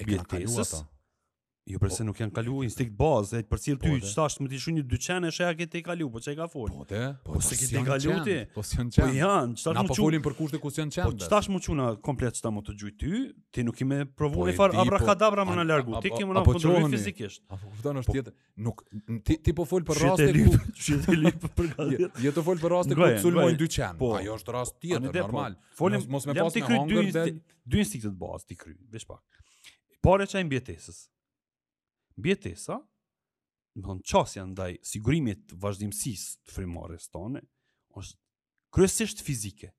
Speaker 1: mbijetesës.
Speaker 2: Jo përse po, nuk janë kalu instinkt bazë, e për cilë ty,
Speaker 1: qëta po,
Speaker 2: është më t'i shu një dyqen e shëja këtë i kalu, po që e ka folë?
Speaker 1: Po te,
Speaker 2: po, po se
Speaker 1: e
Speaker 2: ke
Speaker 1: tejkalu
Speaker 2: ti?
Speaker 1: Po si
Speaker 2: janë
Speaker 1: qen?
Speaker 2: Po janë, qëta
Speaker 1: është
Speaker 2: më
Speaker 1: qu...
Speaker 2: Na po
Speaker 1: folim për kushte ku s'janë qen?
Speaker 2: Po
Speaker 1: qëta
Speaker 2: është më qu në komplet qëta me t'u gjujtë ty, ti nuk ki me provu
Speaker 1: po e farë
Speaker 2: abrakadabra me
Speaker 1: m'largu,
Speaker 2: ti ki
Speaker 1: me
Speaker 2: m'u
Speaker 1: kundërvu
Speaker 2: fizikisht.
Speaker 1: A po kupton është tjetër, Nuk ti ti po fol për raste ku
Speaker 2: shit e lip për
Speaker 1: gatë.
Speaker 2: Jo,
Speaker 1: jo të fol për raste ku sulmojnë
Speaker 2: dy
Speaker 1: qen.
Speaker 2: Po.
Speaker 1: Ajo është rast tjetër
Speaker 2: po.
Speaker 1: normal.
Speaker 2: Folim
Speaker 1: mos me pas
Speaker 2: në
Speaker 1: hangër dy,
Speaker 2: dy instiktet bazë t'i kry, veç pak. I pari çaj i mbijetesës. Mbijetesa domethënë qasja ndaj sigurimit të vazhdimësisë të frymarrjes tonë është kryesisht fizike.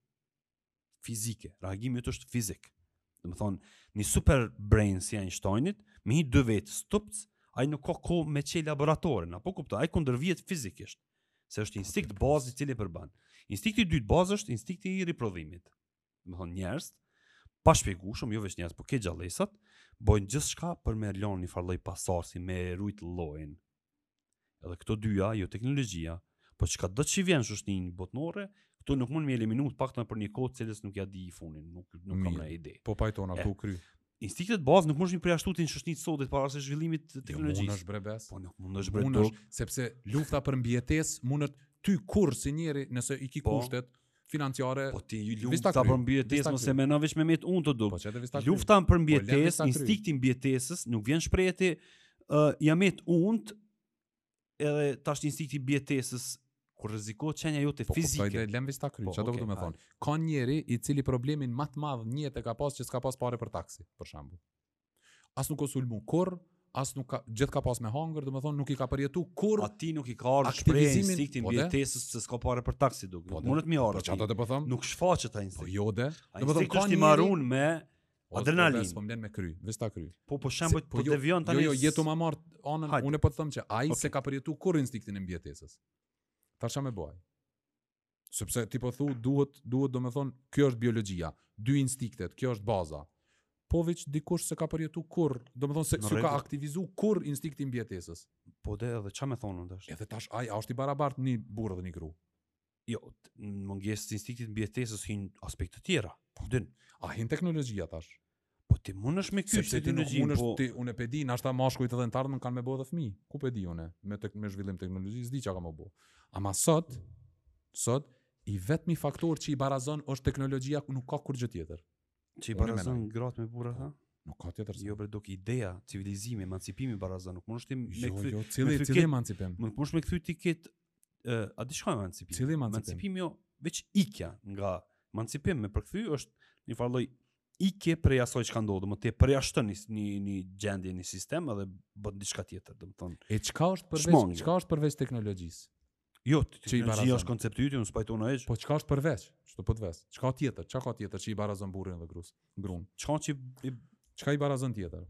Speaker 2: fizike. Reagimi jot është fizik. Domethënë, një super brain si Einsteinit, me i hy dy vetë stupc, ai nuk ka kohë me çel laboratorin, a po kupton, ai kundërvihet fizikisht, se është instinkt bazë i cili e përban. Instinkti i dytë bazë është instinkti i riprodhimit. Domethënë njerëz pa shpjegueshëm, jo veç njerëz, po krejt gjallësat, bojnë gjithçka për me lënë një farlloj pasarsi, me rujt llojin. Edhe këto dyja, jo teknologjia, po çkado çi vjen shoqnin botnore, këto nuk mund me eliminu të paktën për një kohë të cilës nuk ja di fundin, nuk nuk kam ni ide.
Speaker 1: Po
Speaker 2: pajtohna
Speaker 1: këtu krejt.
Speaker 2: Instiktet bazë nuk mundesh me përjashtu ti në shoqni të sodit pavarësisht zhvillimit të
Speaker 1: jo,
Speaker 2: teknologjisë.
Speaker 1: Jo, mundesh
Speaker 2: bre burrë. Po nuk
Speaker 1: mundesh
Speaker 2: bre
Speaker 1: burrë. Sepse lufta për mbijetesë mundet ty kurrë si njeri nëse i ki
Speaker 2: po.
Speaker 1: kushtet, financiare.
Speaker 2: Po ti lufta për
Speaker 1: mbijetesë
Speaker 2: mos e mendon veç me myt unë ty Dukë.
Speaker 1: Po
Speaker 2: lufta për po
Speaker 1: mbijetesë, po
Speaker 2: instikti mbijetesës nuk vjen shprehje ë uh, ja me myt unë edhe tash instikti mbijetesës kur rrezikohet çenia jote
Speaker 1: po,
Speaker 2: fizike.
Speaker 1: Po kuptoj, lem veç ta kryej,
Speaker 2: po,
Speaker 1: çfarë
Speaker 2: okay,
Speaker 1: do me thanë. Ka njeri i cili problemin ma të madh n'jetë ka pas që s'ka pas pare për taksi, për shembull. As nuk u sulmu kurr, as nuk ka gjithë ka pas me hangër, domethënë nuk i ka përjetu
Speaker 2: kurr. Atij nuk i ka ardhur shprehje instikti
Speaker 1: po
Speaker 2: mbijetesës se s'ka pare për taksi Dukë.
Speaker 1: Po
Speaker 2: mundet me
Speaker 1: ardhë.
Speaker 2: Po
Speaker 1: çfarë po të them?
Speaker 2: Nuk shfaqet ai instinkt.
Speaker 1: Po jo de. Domethënë kanë
Speaker 2: marrun me adrenalin.
Speaker 1: Po lem me kry, veç ta kry.
Speaker 2: Po po shembull po, po
Speaker 1: jo,
Speaker 2: devion tani.
Speaker 1: Jo, jo, je tu më marr anën, unë po të them që ai s'e ka përjetu kurr instiktin e mbijetesës. Tash çka me bo? Sepse ti po thu duhet duhet domethën kjo është biologjia, dy instiktet, kjo është baza. Po veç dikush s'e ka përjetu kurr, domethën se s'ju ka aktivizu kurr instikti mbijetesës.
Speaker 2: Po dhe edhe ça me thonë tash?
Speaker 1: Edhe tash ai a është i barabartë një burrë dhe një gru?
Speaker 2: Jo, në mungesë të instiktit mbijetesës hin aspekte tjera. Po de,
Speaker 1: a hin teknologjia tash?
Speaker 2: Po ti mundesh me
Speaker 1: kqyr ti nuk mundesh
Speaker 2: po...
Speaker 1: ti unë e di, ndoshta mashkujt edhe n'të ardhmen kanë me bo edhe fëmijë. Ku po di unë me tek me zhvillim teknologji, s'di çka ka me bo. Ama sot sot i vetmi faktor që i barazon është teknologjia, nuk ka kurrë gjë tjetër. Çi
Speaker 2: barazon gratë me burra tha?
Speaker 1: Nuk ka tjetër.
Speaker 2: Jo bre Dukë ideja, civilizimi, emancipimi barazon, nuk mundesh ti me
Speaker 1: jo,
Speaker 2: kthy.
Speaker 1: Jo,
Speaker 2: jo,
Speaker 1: cili
Speaker 2: cili
Speaker 1: emancipim?
Speaker 2: Nuk mundesh me kthy ti kit ë a di çka emancipim?
Speaker 1: Cili emancipim?
Speaker 2: Emancipim jo, veç ikja nga emancipim me e përkthy është një farë lloj ikje prej asaj çka ndodh, me e përjashtu një një, një gjendje, një sistem edhe bën diçka tjetër, domethënë.
Speaker 1: E çka është përveç
Speaker 2: Shmangje.
Speaker 1: çka është përveç teknologjisë?
Speaker 2: Jo,
Speaker 1: Që i
Speaker 2: teknologjia
Speaker 1: barazon.
Speaker 2: është koncept i yt, unë s'pajtohna.
Speaker 1: Po çka është përveç? Qito po të ves? Çka tjetër? Çka ka tjetër që i barazon burrin dhe grun? Grun.
Speaker 2: Çka që i-
Speaker 1: Çka i barazon tjetër?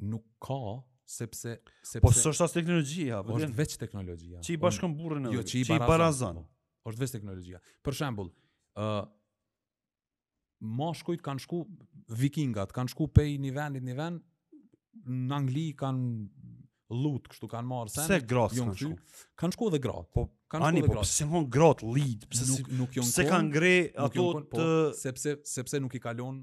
Speaker 1: nuk ka sepse sepse
Speaker 2: Po s'është as teknologjia, po
Speaker 1: është veç teknologjia. Çi
Speaker 2: bashkon burrin e
Speaker 1: jo,
Speaker 2: çi
Speaker 1: barazon.
Speaker 2: barazon.
Speaker 1: Po, është veç teknologjia. Për shembull, ë uh, mashkujt kanë shku vikingat, kanë shku pej një vendit një vend në Angli kanë luftu, kështu kanë marrë sen.
Speaker 2: Se gratë
Speaker 1: s'kanë
Speaker 2: shku.
Speaker 1: Kanë shku edhe grat.
Speaker 2: Po
Speaker 1: kanë shku edhe
Speaker 2: po,
Speaker 1: grat. Po
Speaker 2: pse s'kanë grat lead, pse
Speaker 1: nuk nuk janë.
Speaker 2: Se kanë
Speaker 1: gre
Speaker 2: ato
Speaker 1: po,
Speaker 2: të
Speaker 1: sepse sepse nuk i kalon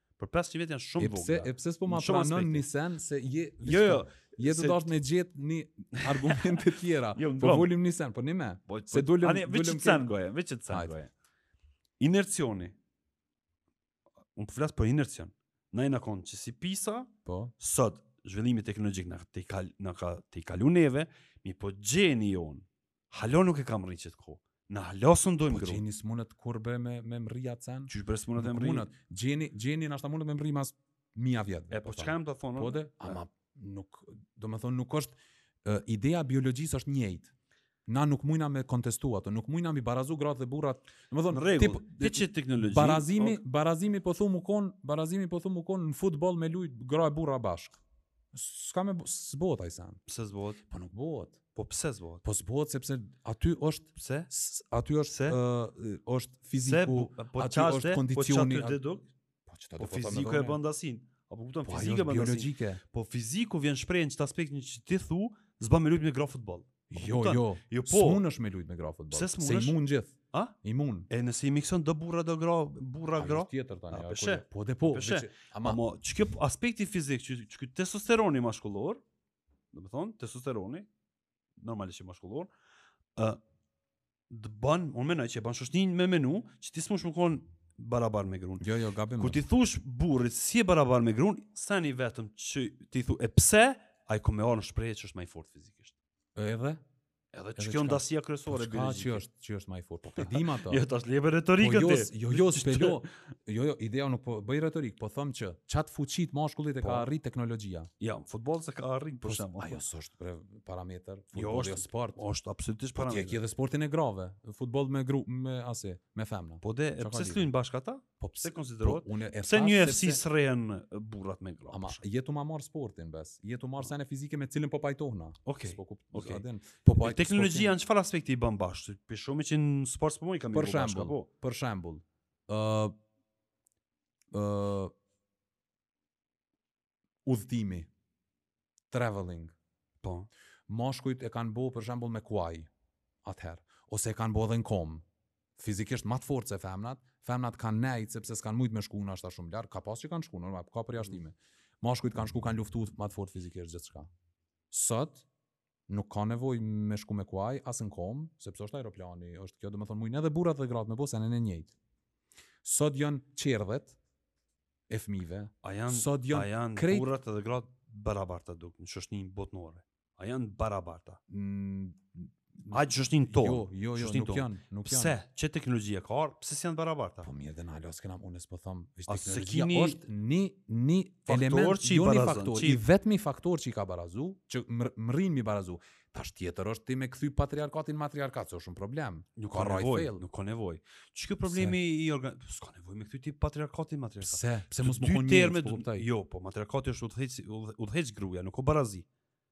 Speaker 2: Për 500 vjet janë shumë vogla.
Speaker 1: E pse e pse s'po ma pranon ni sen se je
Speaker 2: Jo, jo,
Speaker 1: je
Speaker 2: tu
Speaker 1: dasht me gjet një argument tjetër.
Speaker 2: Jo,
Speaker 1: po folim ni sen, po ne më.
Speaker 2: Po, po, se dolëm
Speaker 1: dolëm
Speaker 2: vetë sen goje, vetë sen goje. Inercioni. Un po flas për inercion. Na jena kon qysh si pisa,
Speaker 1: po.
Speaker 2: Sot zhvillimi teknologjik na tejkal na ka tejkalu neve, mirëpo gjeni jon. Hala nuk e ka mrri qëtë kohë. Na hala s'dojmë
Speaker 1: po,
Speaker 2: gru.
Speaker 1: Po gjeni së mundët kur be me, me mri atë sen?
Speaker 2: Qysh bre s'mundet
Speaker 1: me
Speaker 2: mri?
Speaker 1: Mundet. Gjeni, gjeni nashta mundet me mri mas mija vjetë.
Speaker 2: E po, po çka jam tu thonë?
Speaker 1: Po de, ama nuk, do me thonë nuk është, uh, ideja e biologjisë është e njëjtë na nuk mujna me kontestu ato, nuk mujna mi barazu gratë dhe burrat.
Speaker 2: Në
Speaker 1: më
Speaker 2: thonë,
Speaker 1: tip,
Speaker 2: tip, tip, teknologi,
Speaker 1: barazimi,
Speaker 2: po...
Speaker 1: barazimi po thu mu konë, barazimi po thu mu konë në futbol me lujtë gra e burra bashkë. S'ka me, s'bohet ai sen.
Speaker 2: Pse s'bohet?
Speaker 1: Po nuk bëhet.
Speaker 2: Po pse s'bohet?
Speaker 1: Po s'bohet sepse aty është
Speaker 2: pse?
Speaker 1: Aty është
Speaker 2: se?
Speaker 1: Uh, është fiziku,
Speaker 2: se, po
Speaker 1: aty
Speaker 2: qashtu,
Speaker 1: është
Speaker 2: po
Speaker 1: kondicioni.
Speaker 2: Po çfarë deduk?
Speaker 1: Po çfarë do të thotë?
Speaker 2: Fiziku e bën dasin. Apo kupton
Speaker 1: po,
Speaker 2: fizikë e bën dasin. Po fiziku vjen n'shprehje n'qët aspektin që ti thu, s'bën me lujt me gra futboll.
Speaker 1: Jo,
Speaker 2: Kupton?
Speaker 1: jo.
Speaker 2: Jo, po.
Speaker 1: S'munesh ti me lujt me gra futboll.
Speaker 2: Pse s'munesh?
Speaker 1: Se
Speaker 2: i
Speaker 1: mun gjithë.
Speaker 2: A?
Speaker 1: I mun.
Speaker 2: E nëse i mikson do burra do gra, burra
Speaker 1: Ajo
Speaker 2: gra.
Speaker 1: është Tjetër tani.
Speaker 2: A,
Speaker 1: ajo
Speaker 2: peshe.
Speaker 1: kur- Po dhe po.
Speaker 2: Peshe.
Speaker 1: veç- Ama
Speaker 2: Ama qiky aspekti fizik, qi qiky testosteroni mashkullor, domethonë testosteroni normalisht i mashkullor, ë të bën, unë mendoj që e bën shoqninë me menu, që ti s'mush me kon barabar me grun.
Speaker 1: Jo, jo, gabim.
Speaker 2: Kur ti thush burrit s'je barabar me grun, sene vetëm që ti thu e pse, ai ka me ardh n'shprehje që është më i fortë fizikisht.
Speaker 1: Edhe
Speaker 2: Edhe
Speaker 1: qikjo
Speaker 2: ndasia kryesore
Speaker 1: e biologjisë. Që është, që është më i fortë. Po, e dim ato.
Speaker 2: jo, tash le
Speaker 1: be
Speaker 2: retorikën
Speaker 1: po,
Speaker 2: ti.
Speaker 1: Jo, jo, s'pe lo. Jo, jo, ideja nuk po bëj retorik, po them që qat fuqi t'mashkullit e ka po. arrit teknologjia.
Speaker 2: Jo, futbolli s'e ka arrit për
Speaker 1: po,
Speaker 2: shemb.
Speaker 1: Ajo s'është parametër,
Speaker 2: jo,
Speaker 1: futbolli
Speaker 2: është,
Speaker 1: jo sport.
Speaker 2: Jo, është absolutisht
Speaker 1: po, parametër. Ti e ke dhe sportin e grave, futboll me gru, me asi, me femna.
Speaker 2: Po de,
Speaker 1: e
Speaker 2: pse s'lujnë bashkë ata?
Speaker 1: Po
Speaker 2: pse konsiderohet?
Speaker 1: Po, unë e
Speaker 2: pse n'UFC s'rrehen burrat me gra?
Speaker 1: Ama,
Speaker 2: je
Speaker 1: tu ma marrë sportin, bes. Je tu marrë sene fizike me cilën po pajtohna.
Speaker 2: Okej,
Speaker 1: po,
Speaker 2: okej.
Speaker 1: Po, po,
Speaker 2: teknologjia në çfarë aspekti i bën bashkë? Po shumë që në sport s'po mojë kam
Speaker 1: për shembull,
Speaker 2: po.
Speaker 1: Për shembull, uh, uh, udhëtimi, travelling.
Speaker 2: Po.
Speaker 1: Mashkujt e kanë bo për shembull me kuaj atëherë, ose e kanë bo edhe në kom. Fizikisht ma të fortë se femnat, femnat kanë nejt sepse s'kanë mujt me shku në ashta shumë larg, ka pas që kanë shku, normal, ka përjashtime. Mashkujt kanë shku, kanë luftu ma të fortë fizikisht gjithçka. Sot, nuk ka nevoj me shku me kuaj as në kom, sepse është aeroplani është kjo domethënë mujnë edhe burrat dhe gratë me bo se janë njëjtë sot janë çerdhet e fëmijëve
Speaker 2: a janë
Speaker 1: sot janë
Speaker 2: a janë
Speaker 1: krejt...
Speaker 2: burrat dhe gratë barabarta tash në shoqninë botnore a janë barabarta
Speaker 1: mm,
Speaker 2: A në shoqninë tonë?
Speaker 1: Jo, jo, jo, nuk janë, nuk janë.
Speaker 2: Pse? Qe teknologjia ka ardh, pse s'janë barabarta?
Speaker 1: Po mirë dhe na hala s'kena, unë s'po tham veç teknologjia
Speaker 2: kini...
Speaker 1: është një, një
Speaker 2: Faktor që i barazon, i
Speaker 1: vetmi faktor që i ka barazu, që mrrin me i barazu, tash tjetër është ti me kthy patriarkatin matriarkat, që është shumë problem.
Speaker 2: Nuk
Speaker 1: ka nevoj,
Speaker 2: nuk ka nevoj. Qiky problemi i organ... S'ka nevoj me kthy ti patriarkatin matriarkat.
Speaker 1: Pse? Pse mos me
Speaker 2: konë
Speaker 1: një, terme, të
Speaker 2: Jo, po matriarkati është udhëheq, udhëheq gruja, nuk ka barazi.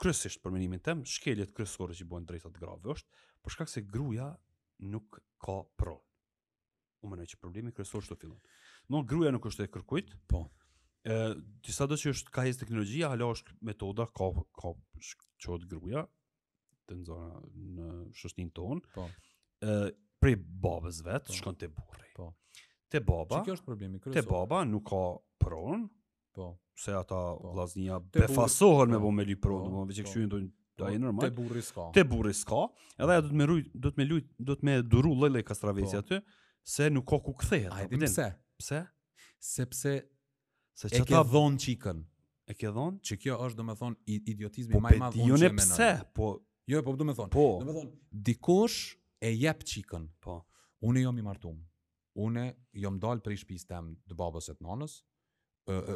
Speaker 2: kryesisht për mendimin tim, shkeljet kryesore që bëhen drejtat e grave është për shkak se gruaja nuk ka pronë. Unë mendoj që problemi kryesor qitu fillon. Nuk gruaja nuk është e kërkujt.
Speaker 1: Po.
Speaker 2: Ë, sado që është ka hec teknologjia, hala është metoda ka ka çohet gruaja te na në shoqninë ton.
Speaker 1: Po.
Speaker 2: Ë, prej babës vet
Speaker 1: po.
Speaker 2: shkon te burri.
Speaker 1: Po.
Speaker 2: Te baba.
Speaker 1: Qikjo është problemi kryesor?
Speaker 2: Te baba nuk ka pronë,
Speaker 1: Po.
Speaker 2: Se ata
Speaker 1: po.
Speaker 2: vllaznia befasohen me
Speaker 1: po.
Speaker 2: me lyp pron,
Speaker 1: po.
Speaker 2: domethënë veç
Speaker 1: po.
Speaker 2: kështu ndonjë po. ai normal.
Speaker 1: Te burri ska.
Speaker 2: Te burri ska. Edhe ajo duhet me rujt, duhet me lut, duhet me duru lloj lloj kastraveci
Speaker 1: po.
Speaker 2: aty, se nuk ka ku kthehet.
Speaker 1: A e di pse?
Speaker 2: Pse?
Speaker 1: Sepse
Speaker 2: se
Speaker 1: qaty
Speaker 2: e
Speaker 1: ke dhon çikën.
Speaker 2: E ke dhon?
Speaker 1: Qikjo është domethënë idiotizmi
Speaker 2: po,
Speaker 1: më i madh. Po jo
Speaker 2: pse, po
Speaker 1: Jo, po domethon.
Speaker 2: Po.
Speaker 1: Domethon, dikush e jep çikën.
Speaker 2: Po.
Speaker 1: Unë jam i martuar. Une jom dalë prej shpis tem të babës e të nanës,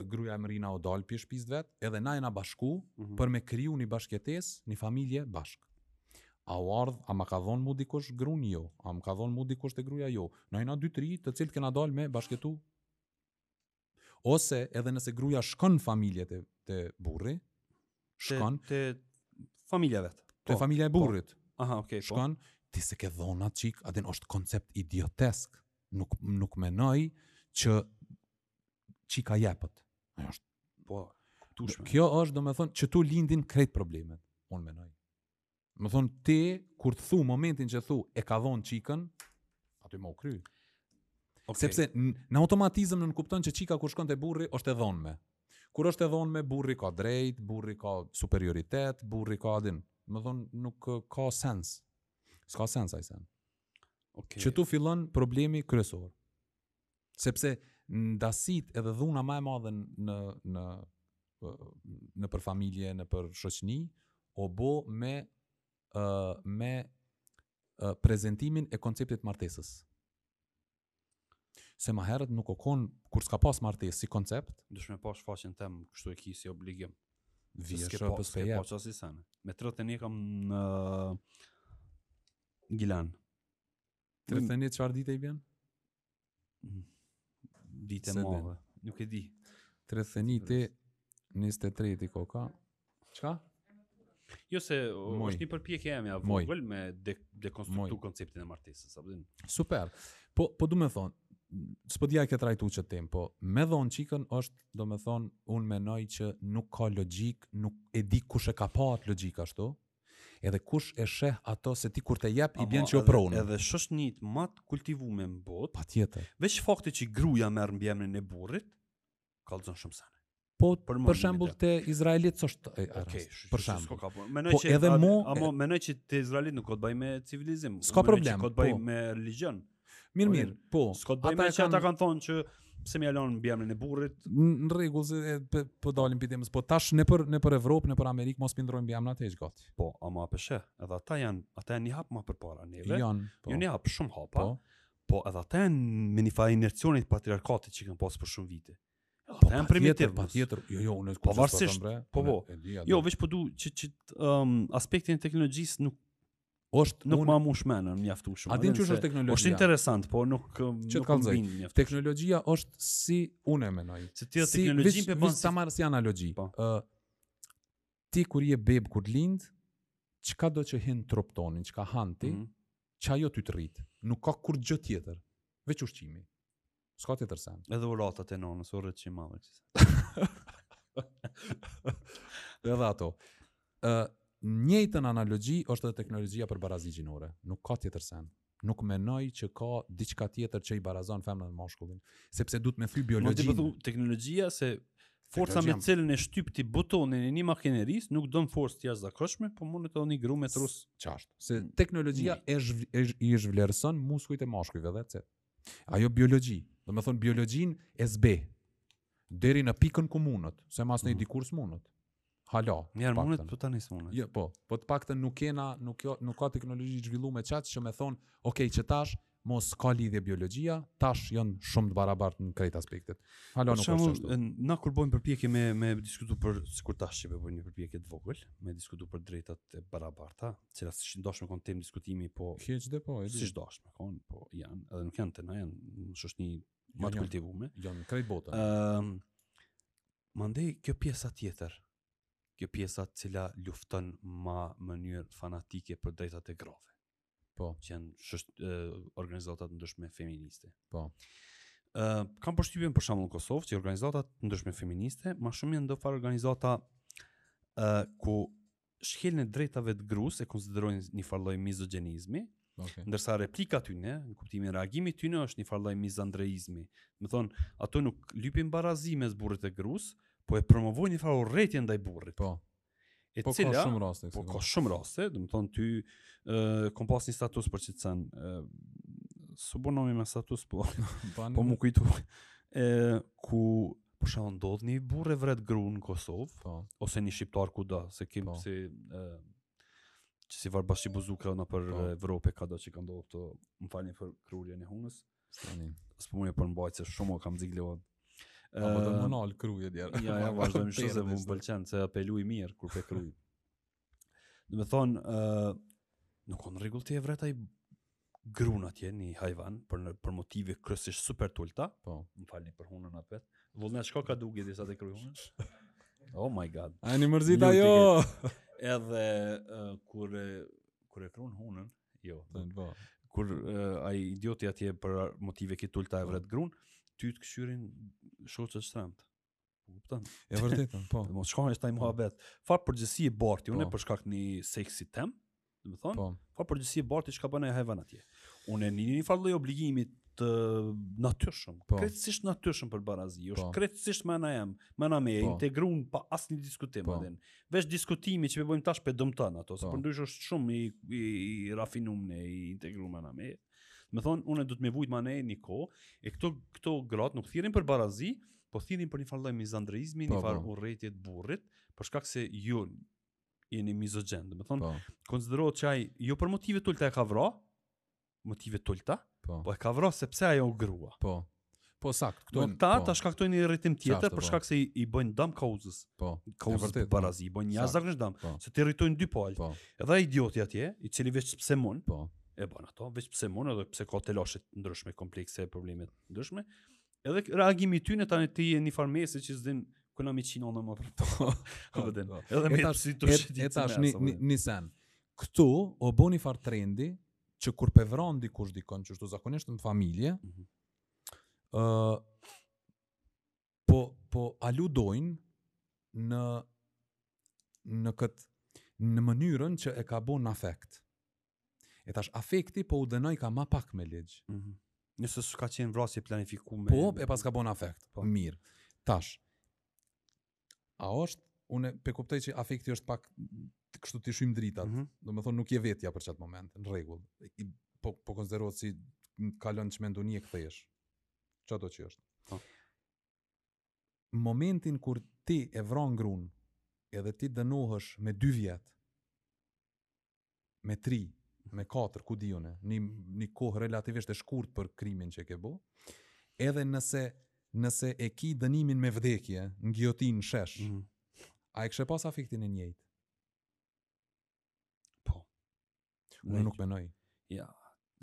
Speaker 1: gruja jem Rina o dalë pej shpis të vet, edhe na jena bashku
Speaker 2: mhm.
Speaker 1: për me kriju një bashkjetes, një familje bashk. A u ardh, a ma ka dhonë mu dikush grun jo, a më ka dhonë mu dikush te gruja jo. Na jena dy t'ri të cilët kena dalë me bashkjetu Ose edhe nëse gruaja shkon në familje te te burri, shkon
Speaker 2: te, te familja vet.
Speaker 1: Te
Speaker 2: po,
Speaker 1: familja e po. burrit. Po.
Speaker 2: Aha, okay, po.
Speaker 1: Shkon, ti s'e ke dhon at çik, a din është koncept idiotesk. Nuk nuk mendoj që çika jepet. Ajo është
Speaker 2: po e turpshme.
Speaker 1: Kjo është domethënë qetu lindin krejt problemet, unë mendoj. Dmethonë, ti, kur të thu, momentin që thu, e ka dhonë qikën, aty mo u kry.
Speaker 2: Okay.
Speaker 1: Sepse në automatizëm nënkupton që qika kur shkon te burri, është e dhonme. Kur është e dhonme, burri ka drejt, burri ka superioritet, burri ka, a din. Dmethonë, nuk ka sens. Ska sens, ai sen.
Speaker 2: Okay.
Speaker 1: Qetu fillon problemi kryesor. Sepse ndasit edhe dhuna më e madhe në në në për familje, në për shoqëni, o bo me uh, me uh, prezantimin e konceptit t'martesës. Se ma herët nuk o konë, kur s'ka pas martesë si koncept,
Speaker 2: Dush me pa shfaqjen tem, kështu e ki si obligim. Vjen
Speaker 1: apo
Speaker 2: s'ke pa asni sen. Me 31 kam në Gjilan.
Speaker 1: Tre mm. dhetënji çfarë dite i
Speaker 2: vjen?
Speaker 1: Mm.
Speaker 2: Dite
Speaker 1: më
Speaker 2: ave. Nuk e di.
Speaker 1: Tridhetenjë, njëzet e treti koka. Çka?
Speaker 2: Jo se
Speaker 1: Moj.
Speaker 2: është një përpjekje e imja
Speaker 1: e
Speaker 2: vogël me de dekonstruktu konceptin e martesës, apo
Speaker 1: Super. Po po domethonë, s'po di a ke trajtu qët temë, po me dhonë çikën është, domethonë, unë menoj që nuk ka logjikë, nuk e di kush e ka pa atë logjikë ashtu, Edhe kush e sheh ato se ti kur t'e jep i bjen që o pronë.
Speaker 2: Edhe shoqnitë ma të kultivume
Speaker 1: n'botë. Patjetër.
Speaker 2: Veç fakti që gruja merr mbiemrin e burrit, kallzon shumë sene.
Speaker 1: Po
Speaker 2: për,
Speaker 1: për shembull te izraelit s'është
Speaker 2: okay,
Speaker 1: për shembull.
Speaker 2: Po,
Speaker 1: po edhe mo,
Speaker 2: amo mendoj që te izraelit nuk ka të bëjë me civilizim.
Speaker 1: S'ka problem.
Speaker 2: Ka të bëjë
Speaker 1: po.
Speaker 2: me religjion.
Speaker 1: Mirë, mirë, po.
Speaker 2: S'ka të
Speaker 1: bëjë
Speaker 2: me që ata
Speaker 1: kanë
Speaker 2: thonë që pse me ia lon mbiemrin e burrit.
Speaker 1: Në rregull, se e pe, po dalim pi temës, po tash nëpër nëpër Evropë, nëpër Amerikë mo s'pi ndrrojnë mbiemrat e gjatë.
Speaker 2: Po, ama pse? Edhe ata janë, ata janë një hap ma përpara neve.
Speaker 1: Janë, po.
Speaker 2: Janë një hap shumë hapa.
Speaker 1: Po.
Speaker 2: Po edhe ata janë me një farë inercioni t'patriarkatit që kanë pas për shumë vite.
Speaker 1: Po,
Speaker 2: ata janë
Speaker 1: primitivë. Patjetër, jo, jo, unë
Speaker 2: po
Speaker 1: varësisht.
Speaker 2: Po, po. Jo, veç po du që që um, aspektin e teknologjisë nuk
Speaker 1: Është
Speaker 2: nuk ma mush menën mjaftueshëm.
Speaker 1: A din
Speaker 2: çka
Speaker 1: është teknologjia?
Speaker 2: Është interesant, po nuk
Speaker 1: që të kallzoj. Teknologjia është si unë e menoj.
Speaker 2: Se ti
Speaker 1: si,
Speaker 2: teknologjinë pe bën
Speaker 1: s'e marr si analogji.
Speaker 2: Po.
Speaker 1: Ë ti kur je bebë kur lind, çkado që hin n'trup tonin, çka han ti,
Speaker 2: mm
Speaker 1: -hmm. qajo ty të rrit. Nuk ka kurgjo tjetër, veç ushqimi. S'ka tjetër sen.
Speaker 2: Edhe uratat e nonës, u rritsh i madh kësi
Speaker 1: Edhe ato. Ë uh, njëjtën analogji është edhe teknologjia për barazi gjinore. Nuk ka tjetër sen. Nuk menoj që ka diçka tjetër që i barazon femrën dhe mashkullin, sepse duhet me thy
Speaker 2: biologjinë. Do
Speaker 1: të
Speaker 2: thotë teknologjia se forca me cilën e shtyp ti butonin e një makinerie nuk don forcë të jashtëzakonshme, po mund të thoni grumë trus.
Speaker 1: Çfarë? Se teknologjia e, zhv, e, zhv, e zhvlerëson muskujt e mashkujve dhe Ajo biologji, domethonë biologjinë e zbeh, deri në pikën ku mundët, se masnej
Speaker 2: mhm.
Speaker 1: dikur s'mundët. Hala. Niherë
Speaker 2: mundët, po tani s'mundët.
Speaker 1: Jo, po, po të paktën nuk kena, nuk, jo, nuk ka teknologji t'zhvillume qaq, që me thonë, ok, që tash, mo s'ka lidhje biologjia, tash janë shumë të barabartë në krejt aspektet. Hala nuk është ashtu.
Speaker 2: Na kur bojmë përpjekje me, me diskutu për, sikur tash që bojmë një përpjekje të vogël, me diskutu për t'drejtat e barabarta, që as s'ish dasht me kon temë diskutimi po
Speaker 1: hiç dhe po e di
Speaker 2: s'ish dasht me kon po janë edhe nuk janë të na janë në shoqni më të kultivume
Speaker 1: janë krejt bota
Speaker 2: ëm um, mandej kjo pjesa tjetër kjo pjesa e cila lufton në mënyrë fanatike për të drejtat e grave
Speaker 1: po
Speaker 2: që janë shpesh uh, organizata të ndryshme feministe
Speaker 1: po
Speaker 2: ë uh, kam përshtypjen për shembull në Kosovë që organizata të ndryshme feministe më shumë janë do far organizata ë uh, ku shkeljen e të drejtave të grusë e konsiderojnë një farë lloj mizogjenizmi,
Speaker 1: okay.
Speaker 2: ndërsa replika tyne, në kuptimin reagimi tyne është një farë lloj mizandreizmi. Domethonë, ato nuk lypin barazi mes burrit e grusë, po e promovojnë një farë urrejtje ndaj burrit.
Speaker 1: Po.
Speaker 2: E
Speaker 1: po
Speaker 2: cila,
Speaker 1: ka shumë raste.
Speaker 2: Po ka shumë raste, domethonë, ty uh, kom pas një status për qët sen, uh, s'bonemi me status, po,
Speaker 1: po
Speaker 2: m'u kujtu, e, ku Po shumë ndodh një burrë vret grunë në Kosovë,
Speaker 1: po.
Speaker 2: ose një shqiptar kudo, se kemi
Speaker 1: po.
Speaker 2: si ë që si varr bashibozukë nëpër
Speaker 1: po.
Speaker 2: Evropë kado që ka ndodhur këto, më falni për kruarjen e hunës.
Speaker 1: Tani.
Speaker 2: S'po muj me përmbajt se shumë kam ziglon.
Speaker 1: Ë, do të më nalë kruje dera.
Speaker 2: Ja, ja, vazhdojmë shumë se më pëlqen se pe luj mirë kur pe kruj. Domethonë, uh, nuk o në rregull ti e vret ai grun atje një hajvan për, në, për motive kryesisht super t'ulta.
Speaker 1: Po.
Speaker 2: Më falni për hunën apet. Vullnet, shko kadiku derisa ta kruj hunën? Oh my god.
Speaker 1: A je mërzit ajo!
Speaker 2: Edhe uh, kur, kur e kruan hunën, jo.
Speaker 1: Dhe në
Speaker 2: Kur uh, ai idioti atje për motive qi t'ulta e vret grun, ty të kqyrin shoqet shtremt. Po kupton?
Speaker 1: E vërtetë, po.
Speaker 2: Mos shkon qashtu ai muhabet. Çfarë përgjegjsie barti, unë
Speaker 1: po.
Speaker 2: për shkak të seksit tem, domethonë.
Speaker 1: Po.
Speaker 2: Çfarë përgjegjsie barti çka bën ai hajvan atje. Unë e ni një farë lloj obligimi të natyrshëm,
Speaker 1: po.
Speaker 2: krejtësisht të natyrshëm për barazi, është
Speaker 1: po.
Speaker 2: krejtësisht brenda jem, brenda meje
Speaker 1: po.
Speaker 2: integrume pa asnjë diskutim
Speaker 1: po.
Speaker 2: atë. Veç diskutimi që po bëjmë tash pe dëmton ato,
Speaker 1: po.
Speaker 2: se përndryshe është shumë i, i, i rafinuar edhe i integruar brenda meje. Domethonë, unë duhet me vujt ma në një kohë, e këto, këto gratë nuk thirrin për barazi, po thirrin për një farë lloj mizandrizmi, një
Speaker 1: po,
Speaker 2: farë
Speaker 1: po.
Speaker 2: urrejtje të burrit, për shkak se ju jeni mizogjen. Domethonë,
Speaker 1: po.
Speaker 2: konsiderohet që ai jo për motive të ulta e ka vra, motive të ulta,
Speaker 1: po.
Speaker 2: po e ka vra sepse ajo o grua.
Speaker 1: Po. Po sakt, këto.
Speaker 2: Ta
Speaker 1: po.
Speaker 2: ta shkaktojnë një irritim tjetër për
Speaker 1: po.
Speaker 2: shkak se i, i bëjnë dëm kauzës.
Speaker 1: Po.
Speaker 2: Kauzës për
Speaker 1: po.
Speaker 2: barazi, i bëjnë jashtëzakonisht dëm,
Speaker 1: po.
Speaker 2: se t'i irritojnë dy palë.
Speaker 1: Po.
Speaker 2: Edhe idioti atje, i cili veç pse mund.
Speaker 1: Po.
Speaker 2: E bën ato, veç pse mund edhe pse ka telashe të ndryshme komplekse e probleme të ndryshme. Edhe reagimi i tyre tani ti je në far mesi që s'din ku me qindru ma për to.
Speaker 1: Po.
Speaker 2: Edhe me
Speaker 1: tash
Speaker 2: si të shit.
Speaker 1: E tash ni ni sen. Këtu o bo ni far trendi që kur pe vran dikush dikon qështu zakonisht në familje, ë mm -hmm. uh, po po aludojnë në në kët në mënyrën që e ka bën afekt. E tash afekti po u dënojka më pak me ligj.
Speaker 2: Ëh. Mm -hmm. Nëse s'ka qenë vrasje planifikume.
Speaker 1: Po, e paska bën afekt.
Speaker 2: Po.
Speaker 1: Mirë. Tash A është, unë pe kuptoj që afekti është pak të kështu t'u shymë dritat,
Speaker 2: mm -hmm.
Speaker 1: do më thonë nuk je vetja për qatë moment, në regull, po, po konsiderohet si ka, lon qysh me ndunë e kthejsh, çkado që është.
Speaker 2: Po.
Speaker 1: Momentin kur ti e vran grun, edhe ti dënohesh me dy vjet, me tri, me katër, ku di unë, një, një kohë relativisht e shkurt për krimin që ke bo, edhe nëse, nëse e ki dënimin me vdekje, në gijotinë, në shesh,
Speaker 2: mm -hmm.
Speaker 1: a e kishe pas afektin e njëjtë?
Speaker 2: Po.
Speaker 1: Unë nuk menoj.
Speaker 2: Ja,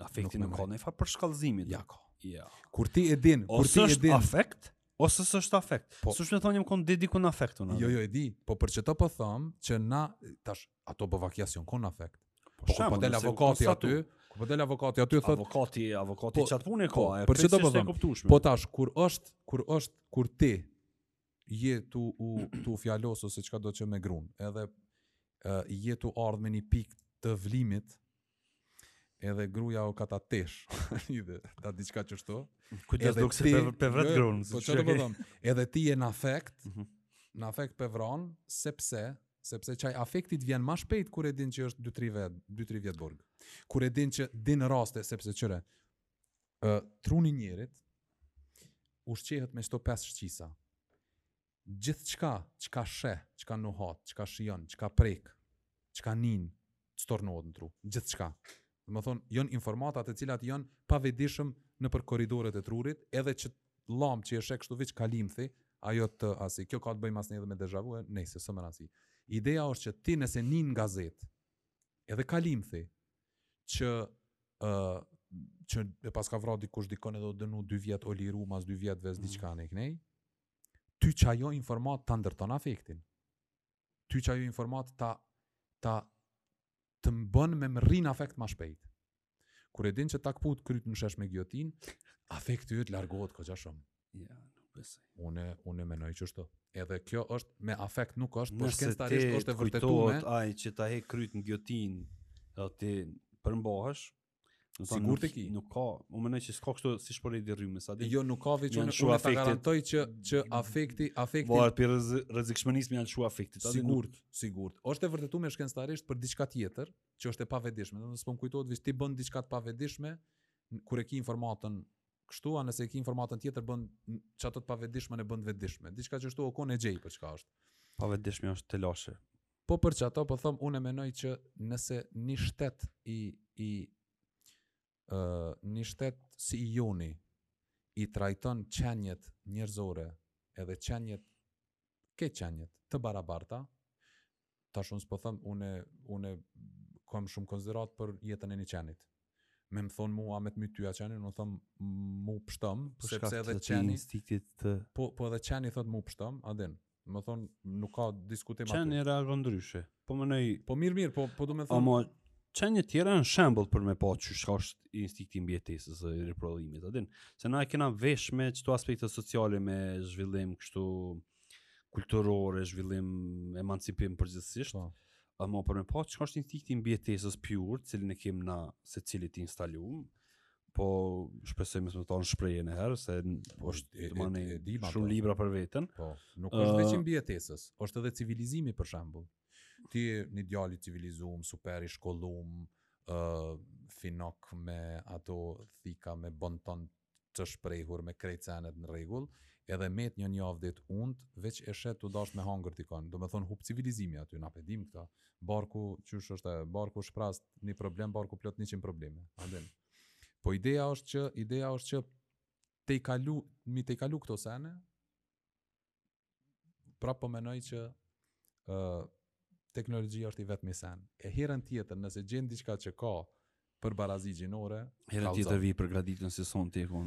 Speaker 2: Afekti
Speaker 1: nuk
Speaker 2: ka nifar përshkallëzimi.
Speaker 1: Ja ka.
Speaker 2: Ja.
Speaker 1: Kur ti e din, kur ti e din.
Speaker 2: Është afekt, ose s'është afekt.
Speaker 1: Po,
Speaker 2: S'është me thonë, jam kon dikund në afekt unë.
Speaker 1: Jo, jo, e di. Po për qeto po them që na tash ato po vakjas janë kon afekt.
Speaker 2: Po,
Speaker 1: po po del avokati aty, ku po del avokati aty thotë
Speaker 2: avokati, avokati
Speaker 1: po,
Speaker 2: qat punë ka.
Speaker 1: Po, për çeto po them. Po tash kur është, kur është, kur ti je tu u tu fjalos ose çkado që me grun, edhe je tu ardh me një pikë të vlimit, edhe gruja o ka ta thotë, edhe ta diçka qështu.
Speaker 2: Ku
Speaker 1: ti
Speaker 2: duket se pe vret
Speaker 1: jo,
Speaker 2: grun,
Speaker 1: po çfarë do të them? Edhe ti je në afekt,
Speaker 2: mhm.
Speaker 1: në afekt pe vran, sepse sepse qaj afekt ti vjen më shpejt kur e din që është 2-3 vjet, 2-3 vjet burg. Kur e din që din raste sepse qyre Ë truni i njerit, ushqehet me këto pesë shqisa. Gjithçka, çka sheh, çka nuhat, çka shijon, çka prek, çka nin, storohet në tru. Gjithçka. Do me thonë, janë informata të cilat janë pavetëdijshëm nëpër korridoret e trunit, edhe qato që e sheh shtu veç kalimthi, ajo të asi. Kjo ka të bëjë masnej edhe me dejavu, nejse, s'po m'rasi. Ideja është që ti nëse nin në gazetë, edhe kalimthi, që ë uh, që e paska vrarë dikush dikon edhe u dënu 2 vjet o liru mas 2 vjetve mm. diçka ni knej ty qajo informatë ta ndërton afektin, ty që ajo informat të, të, të bon me mrri në afekt ma shpejt. Kur e din që ta këputin kryt në shesh me gijotinë, afekti jot largohet goxha shumë.
Speaker 2: Ja, nuk besoj.
Speaker 1: Unë unë mendoj që është. Edhe kjo është me afekt nuk është, por shkencëtarisht është e vërtetuar.
Speaker 2: Nëse ai që ta hek kryt në gijotinë, edhe ti përmbahesh,
Speaker 1: Sigurt e ki.
Speaker 2: Nuk ka, unë mendoj që s'ka kështu si shpore di rrymë, sa di.
Speaker 1: Jo, nuk ka veç unë unë ta garantoj që që afekti, afekti.
Speaker 2: Po atë rrezikshmërisë janë shumë afekti.
Speaker 1: Sigurt, sigurt. Është e vërtetuar shkencëtarisht për diçka tjetër, që është e pavetëdijshme. Do të thonë, s'po kujtohet veç ti bën diçka të pavetëdijshme kur e ki informatën kështu a nëse e ki informatën tjetër bën qato të pavetëdijshme me bën të vetëdijshme. Diçka që është u kon e gjej për çka është.
Speaker 2: Pavetëdijshme është të lashe.
Speaker 1: Po për qato po thom unë menoj që nëse një shtet i i ë uh, një shtet si i joni i trajton qeniet njerëzore edhe qeniet ke qeniet të barabarta tash unë s'po them unë unë kam shumë konsideratë për jetën e një qenit me më thonë mua me të myt ty a qenin unë thom mu pshtomë
Speaker 2: për shkak të
Speaker 1: atij
Speaker 2: instiktit të
Speaker 1: po po edhe qeni thot mu pshtomë a din Më thonë, nuk ka diskutim atë.
Speaker 2: Qeni reagon ndryshe. Po më nëjë...
Speaker 1: Po mirë mirë, po, po du me thonë...
Speaker 2: Qeniet tjera janë shembull për me pa që shka është instikti i mbijetesës e reprodhimit, adin. Se na e kena vesh me qëto aspekte sociale me zhvillim kështu... Uh, kulturore, zhvillim, emancipim përgjithësisht.
Speaker 1: Po.
Speaker 2: Amo për me pa, çka është instinkti mbijetesës pure, të cilin e kem na secili t'instalum, po shpresoj me të thonë shprehje në herë se është domani shumë libra për veten.
Speaker 1: Po, nuk është veç mbijetesës, është edhe civilizimi për shembull. Ti një djalë i civilizuar, super i shkollum, ë uh, finok me ato thika me bonton të shprehur me krejt senet nrregull edhe me met një javë dit unt veq e sheh t'u dasht me hangër dikon domethën hup civilizimi aty na pe dim kta barku qysh ësht e barku shprast ni problem barku plot niqin probleme a din po ideja ësht që ideja ësht që tejkalu me i tejkalu kto sene prapë po menoj që ë uh, teknologjia është i vetmi sen. E herën tjetër, nëse gjen diçka që ka për barazi gjinore,
Speaker 2: herën tjetër vi për gra ditën si sonte ku.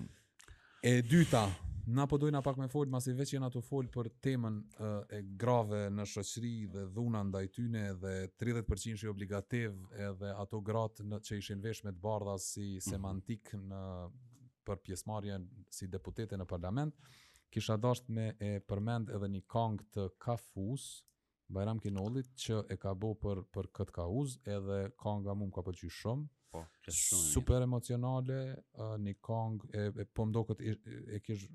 Speaker 1: E dyta, na po dojna pak me fol, masi veç jena të fol për temën e, e grave në shoqëri dhe dhuna ndaj tyne dhe 30%-shi obligativ edhe ato gratë në, që ishin vesh me të bardha si mhm. semantik në, për pjesmarjen si deputete në parlament, Kisha dashtë me e përmend edhe një kangë të Kafus, Bajram Kinollit, që e ka bo për, për këtë kauzë, edhe kanga mu më ka pëlqy shumë.
Speaker 2: Po, kjo është shumë e mirë.
Speaker 1: Super emocionale, ë, një kangë, e, e, po më do këtë, e, e kish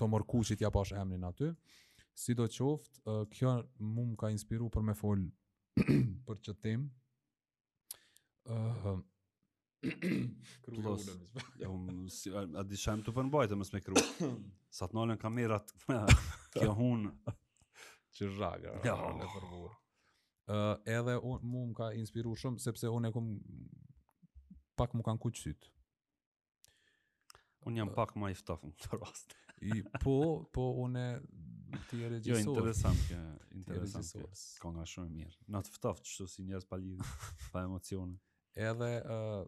Speaker 1: të mërkuqit ja pash emnin aty. Si do qoftë, ë, kjo mu më ka inspiru për me fol për qët temë, Ëh.
Speaker 2: Plus. Ja un si e di ça jam tu përmbajtë mos me kru. Sa të nalen kamerat. Kjo hun
Speaker 1: çrraga.
Speaker 2: Ja,
Speaker 1: në përvur. Ë uh, edhe un mu më ka inspiru shumë sepse unë e kom pak m'u kanë kuq sytë.
Speaker 2: Un jam pak ma i ftoftë në këtë rast.
Speaker 1: I po, po unë ti
Speaker 2: je
Speaker 1: regjisor. Jo
Speaker 2: interesant kjo, interesant. Kanga shumë mirë. Na të ftoft kështu si njerëz pa lidhje, pa emocione.
Speaker 1: Edhe ë uh,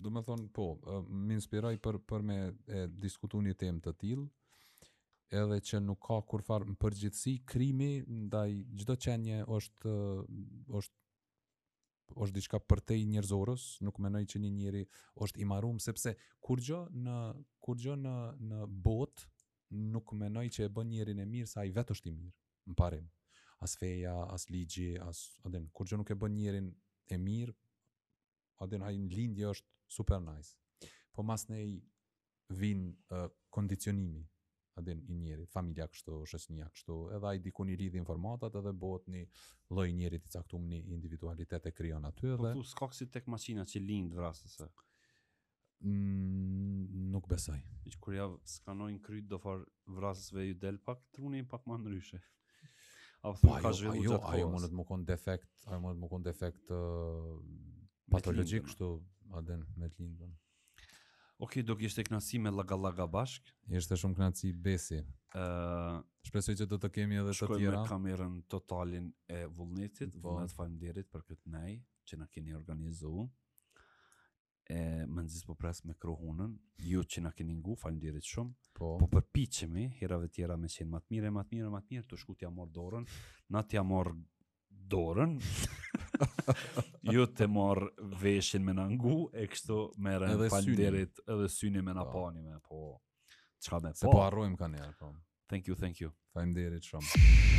Speaker 1: domethonë po, uh, më inspiroi për për me e diskutu një temë të tillë. Edhe që nuk ka kurfar në përgjithësi krimi ndaj çdo qenie është është është diçka përtej njerëzores, nuk menoj që një njeri është i marum, sepse kurgjo në, kurgjo në bot, nuk menoj që e bën njerin e mirë, sa ai vetë është i mirë, në parim. As feja, as ligji, as, a din, kurgjo nuk e bën njerin e mirë, a din, ai në lindje është super nice. Po masnej vjen kondicionimi a din i njerit, familja kështu, shoqnia kështu, edhe ai dikun i lidh informatat edhe bëhet një lloj njerit i caktuar, një individualitet e krijon aty edhe.
Speaker 2: Po s'ka dikush tek makina që lind vrasës.
Speaker 1: Mm, nuk besoj.
Speaker 2: Që kur ja skanojnë kryt dofar vrasësve ju del pak truni pak më ndryshe. A thua
Speaker 1: po,
Speaker 2: e ka zhvilluar
Speaker 1: jo,
Speaker 2: gjatë kohës?
Speaker 1: Ajo
Speaker 2: mund
Speaker 1: të me kon defekt, ajo mund të me kon defekt uh, patologjik kështu, a din me t'lindun.
Speaker 2: Ok, u kon knaqsi me laga-laga bashk.
Speaker 1: Ishte shumë kënaqësi Besi.
Speaker 2: Ë, uh,
Speaker 1: shpresoj që do të kemi edhe të
Speaker 2: tjera. Shkojmë
Speaker 1: me
Speaker 2: kamerën totalin e Vullnetit,
Speaker 1: po.
Speaker 2: Vullnet faleminderit për këtë nejë që na keni organizuar. E mezi po pres me kru hunën, ju që na keni ngu, faleminderit shumë.
Speaker 1: Po,
Speaker 2: po përpiqemi herave të tjera me qenë më të mirë, më të mirë, më të mirë, teshku t'ja morr dorën, na t'ja morrim dorën, ju të marrë veshin me na ngu, e kështu
Speaker 1: merre
Speaker 2: faleminderit edhe syni me na pa neve, po, çka me po.
Speaker 1: Se
Speaker 2: po
Speaker 1: harrojmë ka njerë, po.
Speaker 2: Thank you, thank you.
Speaker 1: Faleminderit shumë.